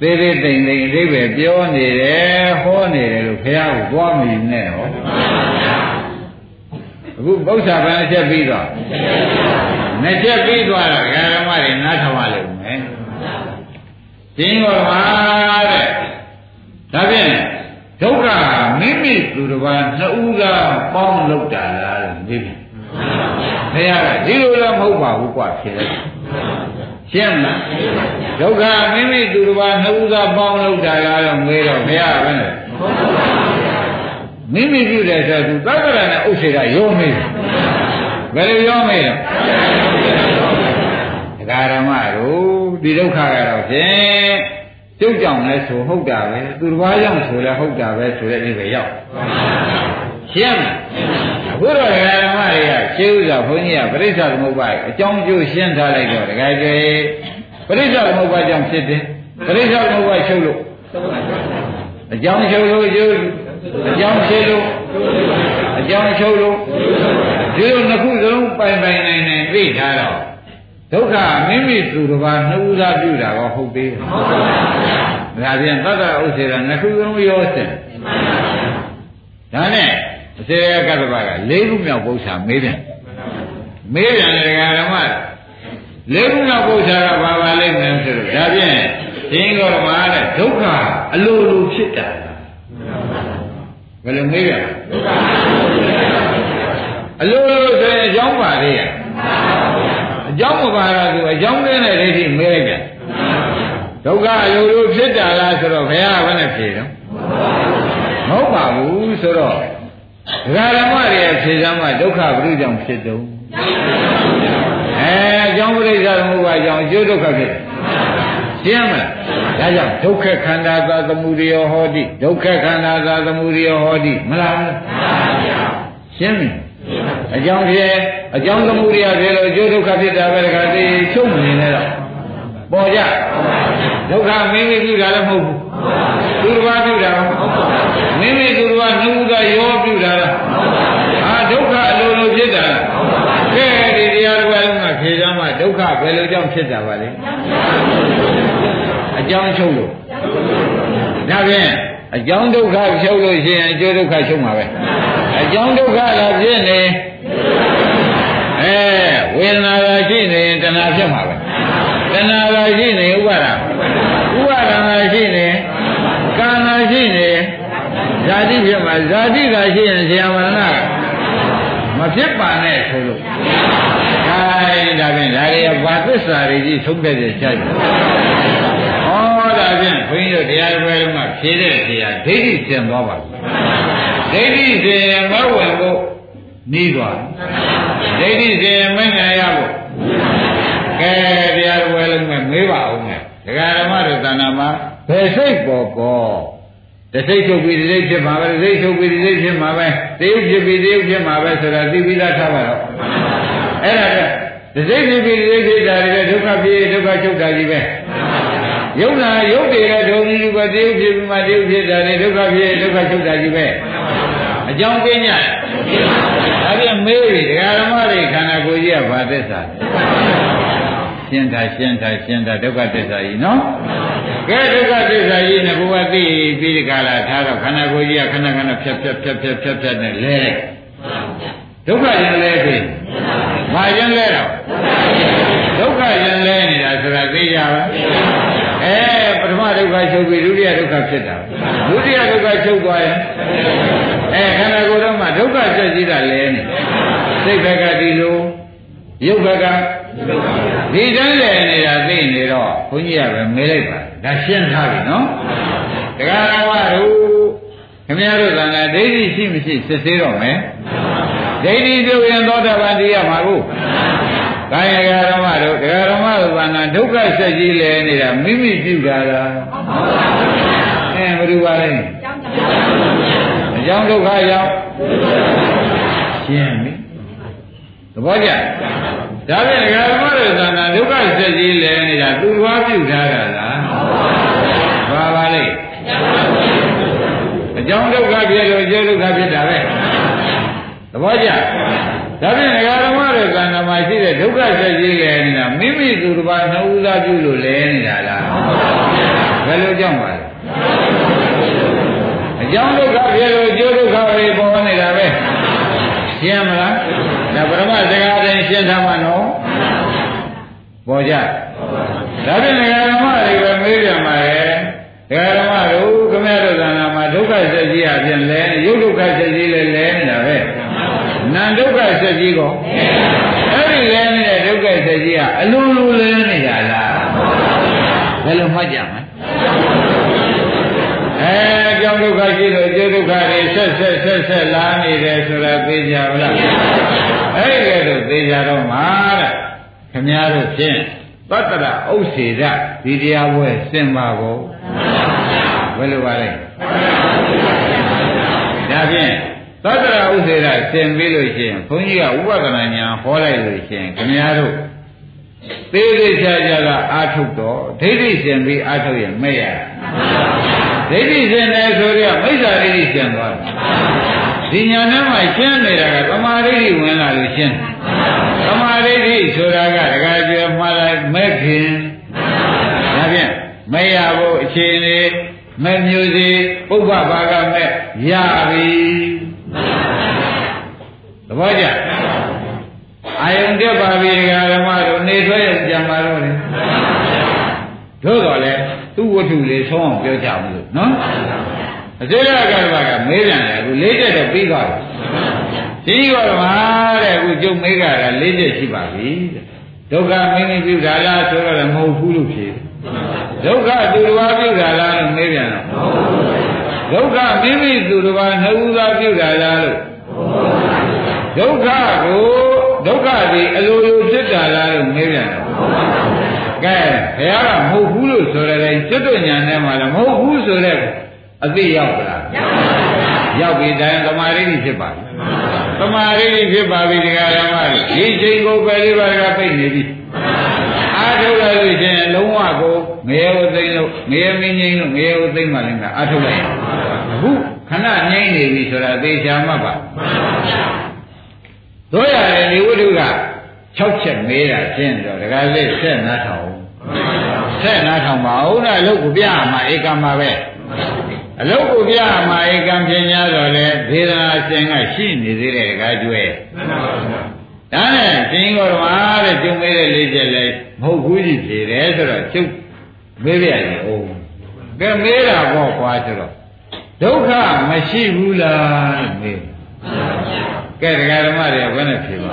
သေးသေးတိမ်တိမ်အဓိပ္ပာယ်ပြောနေတယ်ဟောနေတယ်လို့ဘုရားကိုသွားမယူနဲ့ဟောအခုဘုရားဗန်အချက်ပြီးတော့နှစ်ချက်ပြီးသွားတော့ဓမ္မတွေနားထောင်ရလိမ့်မယ်ရှင်းတော်ပါတဲ့ဒါဖြင့်ဒုက္ခ မိမိသူတစ်ပါးနှစ်ဦးကပေါင်းလောက်တာလားလို့မေးပြီဘုရားကဒီလိုလည်းမဟုတ်ပါဘူးကွာဖြေလိုက်ရှင်းမလားဒုက္ခမိမိသူတစ်ပါးနှစ်ဦးကပေါင်းလောက်တာလားလို့မေးတော့ဘုရားကလည်းမိမိပြုတယ်ဆိုသူသက္ကရာနဲ့ဥစ္စေကရောမေးဘယ်လိုရောမေးလဲဒကာရမတို့ဒီဒုက္ခကတော့ဖြင့် ကျုပ်ကြောင့်လဲဆိုဟုတ်တာပဲသူတစ်ပါးကြောင့်ဆိုလဲဟုတ်တာပဲဆိုတဲ့အိဗေရောက်ရှင်းမလားအခုတော့ဒကာဓမ္မတွေကရှင်းဥစွာဘုန်းကြီးကပရိစ္ဆသမုပ္ပါအကြောင်းကျိုးရှင်းထားလိုက်တော့ဒကာကျေပရိစ္ဆသမုပ္ပါကြောင့်ဖြစ်တယ်ပရိစ္ဆသမုပ္ပါချုပ်လို့အကြောင်းချုပ်လို့ကျိုးအကြောင်းဖြစ်လို့အကြောင်းချုပ်လို့ဒီလိုနှစ်ခုစလုံးပိုင်ပိုင်နိုင်နိုင်သိထားတော့ ဒုက္ခမိမိသူတစ်ပါးနှုတ်သားပြုတာကောဟုတ်သေးတယ်ဟုတ်ပါဘူးဒါပြန်သတ္တဥစ္စေရနှစ်ခုစလုံးရောစင်ဒါနဲ့အစေရကတ္တပက၄ခုမြောက်ပု္ပ္ပာမေးတယ်မေးတယ်လေဓမ္မ၄ခုမြောက်ပု္ပ္ပာကဘာပါလိမ့်မယ်ဆိုတော့ဒါဖြင့်သင်္ကောဓမ္မတဲ့ဒုက္ခအလိုလိုဖြစ်တာဘယ်လိုမေးရအလိုလိုဆိုရင်အကြောင်းပါသေးရဲ့ အကြောင်းမပါတော့သူအကြောင်းလေးနဲ့ဒိဋ္ဌိမဲလိုက်ပြန်ဒုက္ခအလိုလိုဖြစ်တာလားဆိုတော့ဘုရားကဘယ်နဲ့ဖြေတော့မဟုတ်ပါဘူးဆိုတော့ဒကာဓမ္မတွေဖြေစမ်းမှဒုက္ခဘုရုကြောင့်ဖြစ်တုံးအဲအကြောင်းပရိစ္ဆာသမုပ္ပါကြောင့်အကျိုးဒုက္ခဖြစ်ရှင်းမလားဒါကြောင့်ဒုက္ခခန္ဓာသာသမုဒယောဟောတိဒုက္ခခန္ဓာသာသမုဒယောဟောတိမလားရှင်းပြီအကြောင်းဖြစ် အကြောင်းသမုဒယဖြစ်လို့အကျိုးဒုက္ခဖြစ်တာပဲတခါတည်းချုပ်မနေနဲ့တော့ပေါ်ကြဒုက္ခမင်းမိပြုတာလည်းမဟုတ်ဘူးသူတစ်ပါးပြုတာမဟုတ်ဘူးမိမိသူတစ်ပါးနှုတ်ကရောပြုတာလားဟာဒုက္ခအလိုလိုဖြစ်တာကဲဒီတရားတစ်ပါးလုံးကဖြေကြမှာဒုက္ခဘယ်လိုကြောင့်ဖြစ်တာပါလဲအကြောင်းချုပ်လို့ဒါဖြင့်အကြောင်းဒုက္ခချုပ်လို့ရှိရင်အကျိုးဒုက္ခချုပ်မှာပဲအကြောင်းဒုက္ခလာဖြစ်နေ အဲဝေဒနာကရှိနေရင်တဏှာဖြစ်မှာပဲတဏှာကရှိနေဥပါဒဥပါဒနာရှိနေကာနာရှိနေဇာတိဖြစ်မှာဇာတိကရှိရင်ဇာမရဏမဖြစ်ပါနဲ့ဆိုလို့ခိုင်းဒါဖြင့်ဒါတွေကဘာသစ္စာတွေကြီးသုံးခဲ့တဲ့ရှားတယ်ဩဒါဖြင့်ဘုန်းကြီးတို့တရားပွဲမှာဖြေတဲ့ဖြေရဒိဋ္ဌိကျင်သွားပါဒိဋ္ဌိစေမဝင်ဖို့နီးသွား ဒိဋ္ဌိစေမငြိုင်ရဖို့ကဲတရားပွဲလုံးမဲ့မေးပါအောင်မယ်ဒကာဓမ္မတို့သဏ္ဍာန်မှာဘယ်စိတ်ပေါ်ပေါ်တစိတ်ချုပ်ပြီးတစိတ်ဖြစ်မှာပဲတစိတ်ချုပ်ပြီးတစိတ်ဖြစ်မှာပဲတရုပ်ဖြစ်ပြီးတရုပ်ဖြစ်မှာပဲဆိုတာသိပြီးသားထားပါတော့အဲ့ဒါကတစိတ်ဖြစ်ပြီးတစိတ်ဖြစ်တာတွေဒုက္ခဖြစ်ဒုက္ခချုပ်တာကြီးပဲယုံနာယုတ်တွေကဒုံကြီးကတရုပ်ဖြစ်ပြီးမှတရုပ်ဖြစ်တာတွေဒုက္ခဖြစ်ဒုက္ခချုပ်တာကြီးပဲအကြောင်းပြည ဒါပြန်မေးပြီဒကာဓမ္မတွေခန္ဓာကိုယ်ကြီးကဘာသစ္စာရှင်းတာရှင်းတာရှင်းတာဒုက္ခသစ္စာကြီးနော်ကဲဒုက္ခသစ္စာကြီးနဲ့ဘုရားသိပြီးဒီကလာထားတော့ခန္ဓာကိုယ်ကြီးကခဏခဏဖြတ်ဖြတ်ဖြတ်ဖြတ်ဖြတ်ဖြတ်နဲ့လဲဒုက္ခရင်လဲပြီဘာရင်လဲတော့ဒုက္ခရင်လဲနေတာဆိုတာသိကြပါအဲပထမဒုက္ခချုပ်ပြီးဒုတိယဒုက္ခဖြစ်တာဒုတိယဒုက္ခချုပ်သွားရင် အဲခန္ဓာကိုယ်တော့မှဒုက္ခဆက်ကြီးတာလဲနေစိတ်ဘက်ကဒီလိုရုပ်ဘက်ကဒီတိုင်းလဲနေတာသိနေတော့ဘုန်းကြီးကပဲမေးလိုက်ပါဒါရှင်းထားပြီနော်တရားတော်ကတို့ခင်ဗျားတို့ကလည်းဒိဋ္ဌိရှိမရှိစစ်သေးတော့မယ်ဒိဋ္ဌိပြုရင်သောတာပန်တရားမှာကိုကာယကဓမ္မတို့တရားဓမ္မတို့ကနာဒုက္ခဆက်ကြီးလဲနေတာမိမိပြုတာလားအဲဘယ်လိုပါလဲ အကြောင်းဒုက္ခရောက်ရှင်းပြီသဘောကျဒါဖြင့်ဒကာဓမ္မတို့သာနာဒုက္ခဆက်ကြီးလဲနေတာသူ့ဘာပြုထားတာလားဘာပါလဲအကြောင်းဒုက္ခဖြစ်လို့အကျိုးဒုက္ခဖြစ်တာပဲသဘောကျဒါဖြင့်ဒကာဓမ္မတို့ကံနာမှာရှိတဲ့ဒုက္ခဆက်ကြီးလဲနေတာမိမိသူတစ်ပါးနှုတ်သားပြုလို့လဲနေတာလားဘယ်လိုကြောင့်ပါလဲအ ကြောင်းဒုက္ခဖြစ်လို့အကျိုးဒုက္ခတွေပေါ်နေတာပဲရှင်းမလားဒါပရမစကားတိုင်းရှင်းထားမှာနော်ပေါ်ကြဒါဖြင့်ဒကာဓမ္မတွေပဲမေးပြန်ပါရဲ့ဒကာဓမ္မတို့ခမရတို့သံဃာမှာဒုက္ခဆက်ကြီးအပြင်လဲရုပ်ဒုက္ခဆက်ကြီးလဲလဲနေတာပဲနာဒုက္ခဆက်ကြီးကောအဲ့ဒီလဲနေတဲ့ဒုက္ခဆက်ကြီးကအလိုလိုလဲနေတာလားဘယ်လိုမှတ်ကြမလဲအဲကြော င့်ဒုက္ခရှိလို့အကျိုးဒုက္ခတွေဆက်ဆက်ဆက်ဆက်လာနေတယ်ဆိုတာသိကြပါလားအဲ့ဒီလိုသိကြတော့မှာတဲ့ခမည်းတော်ဖြင့်သတ္တရဥစ္စေဒဒီတရားပွဲစင်ပါကိုဘယ်လိုပါလဲဒါဖြင့်သတ္တရဥစ္စေဒစင်ပြီးလို့ရှိရင်ဘုန်းကြီးကဥပဒနာညာဟောလိုက်လို့ရှိရင်ခမည်းတော်သေးသေးချာချာကအာထုတ်တော့ဒိဋ္ဌိစင်ပြီးအာထုတ်ရင်မဲ့ရ ဒိဋ္ဌိစင်တယ်ဆိုတော့မိစ္ဆာဒိဋ္ဌိစင်သွားတယ်ဒီညာနဲ့မှရှင်းနေတာကသမာဓိဝင်လာလို့ရှင်းသမာဓိဆိုတာကတခါကျွဲမှားလိုက်မဲ့ခင်ဒါဖြင့်မရဖို့အခြေအနေမဲ့မျိုးစီပုဗ္ဗဘာကမဲ့ရပြီသဘောကျအာယုန်တက်ပါပြီဒကာဓမ္မတို့နေဆွဲရကြမှာတော့လေတို့တော့လေ သူ့ဝတ္ထုလေးဆုံးအောင်ပြောကြအောင်လို့နော်အစေရကတ္တကမေးပြန်တယ်အခုလေးချက်တော့ပြီးသွားပြီဒီကောမှာတဲ့အခုကျုပ်မေးကြတာလေးချက်ရှိပါပြီတဲ့ဒုက္ခမင်းမပြုတာလားဆိုတော့လည်းမဟုတ်ဘူးလို့ဖြေဒဒုက္ခသူတစ်ပါးပြုတာလားလို့မေးပြန်တော့ဒုက္ခမိမိသူတစ်ပါးနှစ်ဦးသာပြုတာလားလို့ဒုက္ခကိုဒုက္ခဒီအလိုလိုဖြစ်တာလားလို့မေးပြန်တော့ ကဲဘုရားကမဟုတ်ဘူးလို့ဆိုတဲ့ကျွတ်တို့ညာနဲ့မှလည်းမဟုတ်ဘူးဆိုတဲ့အသိရောက်လားရောက်ပြီတိုင်းသမာဓိဖြစ်ပါပြီသမာဓိဖြစ်ပါပြီတရားဓမ္မတွေဒီချိန်ကိုပဲလေးပါးကပြိနေပြီအားထုတ်လိုက်လို့ရှင်လုံးဝကိုငရေဝသိမ့်လို့ငရေမင်းငိမ့်လို့ငရေဝသိမ့်မှလည်းအားထုတ်လိုက်အခုခဏငိမ့်နေပြီဆိုတာသေချာမှတ်ပါတို့ရတယ်ဒီဝိတုက6ချက်မေးတာရှင်းတော့ဒကာလေးဆက်နားထောင် ဆက်နားထောင်ပါဦးလားလို့ကိုပြမှာဧကမှာပဲအလုတ်ကိုပြမှာဧကံပညာတော်လဲဒေသနာရှင်ကရှိနေသေးတယ်ဒကာကျွဲဒါနဲ့ရှင်ဂေါရမတဲ့ကျုံမေးတဲ့လေးချက်လဲမဟုတ်ဘူးကြီးဖြေတယ်ဆိုတော့ကျုပ်မေးပြရတယ်အိုးကဲမေးတာပေါ့ကွာဆိုတော့ဒုက္ခမရှိဘူးလားလို့မေးကဲဒကာဓမ္မတွေကဘယ်နဲ့ဖြေပါ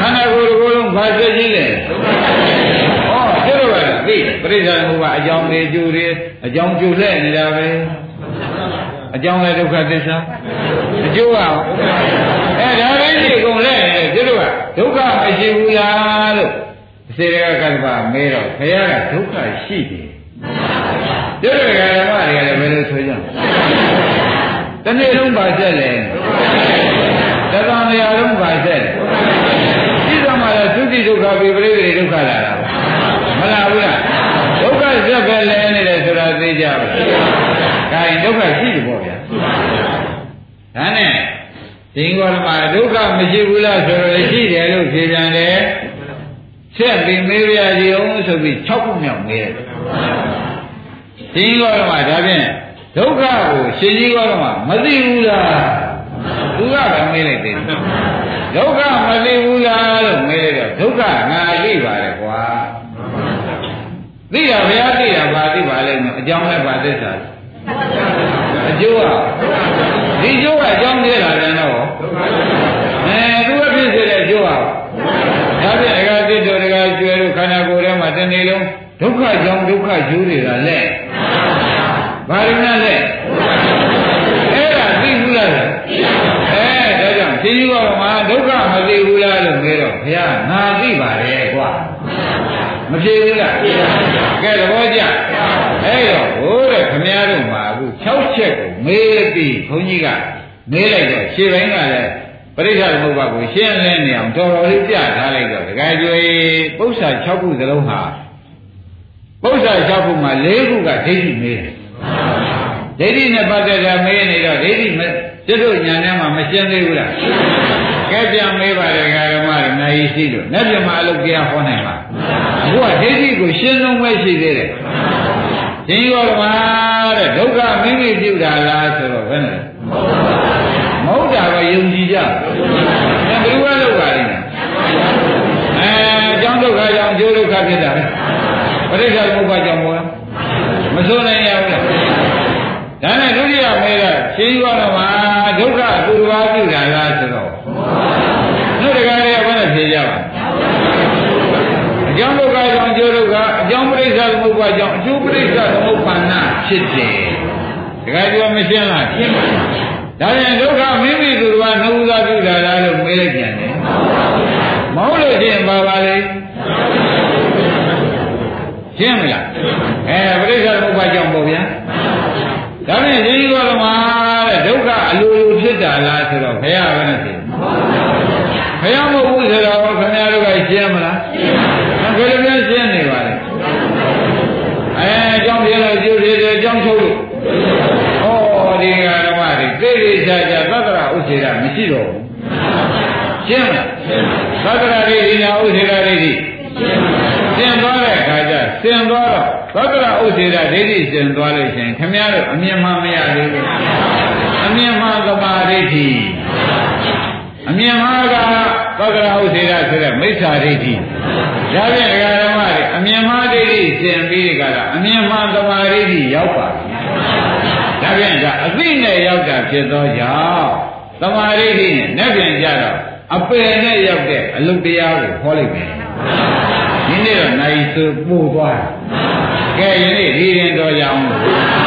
ခန္ဓာကိုယ်ကိုယ်လုံးဘာသက်ကြီးလဲဩကျ တော့ကသိပရိစ္ဆာမှုကအကြောင်းတွေကျိုးတွေအကြောင်းကျိုးလဲနေတာပဲအကြောင်းလဲဒုက္ခသစ္စာအကျိုးကအဲဒါလေးကြီးကုန်လဲနေတယ်ကျတော့ကဒုက္ခမရှိဘူးလားလို့စေရကကတ္တဗမဲတော့ခရကဒုက္ခရှိတယ်ကျတော့ကဓမ္မတွေကလည်းဘယ်လိုဆိုကြတနေ့လုံးပါဆက်လဲတသံတရားလုံးပါဆက်ဒီသမားလည်းသုတိဒုက္ခပိပရိသေဒုက္ခလာတာမလားဘူးလားဒုက္ခဇက်ပဲလဲနေတယ်ဆိုတာသိကြပါဘူး။ဒါရင်ဒု က္ခရှိတယ်ပေါ့ဗျာ။ဒါနဲ့ဒီကောဓမာဒုက္ခမရှိဘူးလားဆိုတော့ရှိတယ်လို့ဖြေပြန်တယ်။ဆက်ပြီးမေးပြကြည့်အောင်ဆိုပြီး6ခုမြောက်မေးတယ်။ဒီကောဓမာဒါဖြင့်ဒုက္ခကိုရှင်ကြီးကောဓမာမသိဘူးလား။သူကပဲမေးလိုက်တယ်။ဒုက္ခမသိဘူးလားလို့မေးလိုက်တော့ဒုက္ခငါသိပါတယ်ကွာ။သိတာဘုရားသိတာဘာသိပါလဲအကြောင်းနဲ့ဘာသစ္စာ အကျိုးကဒီကျိုးကအကြောင်းသေးတာလည်းတော့အဲသူကဖြစ်စေတဲ့အကျိုးကဒါဖြင့်အကာတိတို့တကကျွဲတို့ခန္ဓာကိုယ်ထဲမှာတနေ့လုံးဒုက္ခကြောင့်ဒုက္ခကျိုးတွေကလက်ဘာရင်းလဲအဲ့ဒါသိဘူးလားအဲဒါကြောင့်ရှင်ကြီးကမှဒုက္ခမသိဘူးလားလို့ပြောတော့ဘုရားငါသိပါတယ်ကွာမဖြစ်ဘူးလားကဲသဘောကျ အဲ့တော့ဟိုးတဲ့ခမည်းတော်မှာအခု6ချက်ကိုမေးပြီးဘုန်းကြီးကမေးလိုက်တော့ရှေ့ပိုင်းကလည်းပရိစ္ဆေသမုပ္ပါကိုရှင်းလင်းနေအောင်တော်တော်လေးပြထားလိုက်တော့ဒကာကျွေးပု္ပ္ပာ6ခုသလုံးဟာပု္ပ္ပာ6ခုမှာ4ခုကဒိဋ္ဌိမေးတယ်ဒိဋ္ဌိနဲ့ပတ်သက်တာမေးနေတော့ဒိဋ္ဌိမကျွတ်တို့ညာထဲမှာမရှင်းသေးဘူးလားကဲပြန်မေးပါတယ်ဓမ္မတွေနိုင်ရှိလို့လက်ပြမအလုပ်တရားဟောနိုင်ပါအခုကဒိဋ္ဌိကိုရှင်းဆုံးပဲရှိသေးတယ် ဒီရောဓမ္မတဲ့ဒုက္ခမိမိပြုတာလားဆိုတော့ဘယ်နဲ့မဟုတ်တာပဲယုံကြည်ကြဘယ်သူကလောက်ပါလိမ့်မယ်အဲအကြောင်းဒုက္ခကြောင့်အကျိုးဒုက္ခဖြစ်တာပဲပရိစ္ဆေသမုပ္ပါကြောင့်မို့လားမစိုးနိုင်ရဘူးလားဒါနဲ့ဒုတိယမေးတာရှင်ရောဓမ္မဒုက္ခသူတစ်ပါးပြုတာလားဆိုတော့တို့တကားတွေကဘယ်နဲ့ဖြေကြပါအကြောင်းဒုက္ခကြောင့်အကျိုးဒုက္ခအကြောင်းပရိစ္ဆေသမုပ္ပါ ကြောင့်အကျိုးပရိစ္ဆေသမုပ္ပါဏဖြစ်တယ်တခါပြောမရှင်းလားရှင်းပါဒါပြန်ဒုက္ခမိမိသူတော်နှုတ်သားပြုတာလားလို့မေးလိုက်ပြန်တယ်မဟုတ်လို့ရှင်းပါပါလေရှင်းမလားအဲပရိစ္ဆေသမုပ္ပါကြောင့်ပေါ့ဗျာဒါဖြင့်ဒီကောဓမာတဲ့ဒုက္ခအလိုလိုဖြစ်တာလားဆိုတော့ဘုရားကလည်းသိဘုရားမဟုတ်ဘူးဆိုတော့ခင်ဗျားတို့ကရှင်းမလားရှင်းပါဘယ်လိုမျိုးရှင်းနေပါလဲအဲအကြောင်းပြလို့ကျိုးတွေအကြောင်းချုပ်လို့ဩဒီကဓမ္မတွေသိသိချာချာသတ္တရာဥစ္စေရမရှိတော့ဘူးရှင်းမလားသတ္တရာတွေဒီနာဥစ္စေရတွေဒီရှင်းသွားတဲ့အခါကျရှင်းသွားတော့သတ္တ ရာဥစ္စေရဒိဋ္ဌိရှင်းသွားလို့ရှင်ခင်ဗျားတို့အမြင်မှမရသေးဘူးအမြင်မှသမာဓိဋ္ဌိအမြင်မှကသက္ကရာဥစေရဆိုတဲ့မိစ္ဆာဒိဋ္ဌိဒါဖြင့်ဒကာဓမ္မတွေအမြင်မှဒိဋ္ဌိသင်ပြီးကြတာအမြင်မှသမာဓိဋ္ဌိရောက်ပါပြီဒါဖြင့်ဒါအသိနဲ့ရောက်တာဖြစ်သောကြောင့်သမာဓိဋ္ဌိနဲ့နဲ့ပြန်ကြတော့အပယ်နဲ့ရောက်တဲ့အလုတရားကိုဟောလိုက်မယ်ဒီနေ့တော့နိုင်ဆိုပို့သွားတယ် ကဲယနေ့ဒီရင်တော်ကြအောင်လို့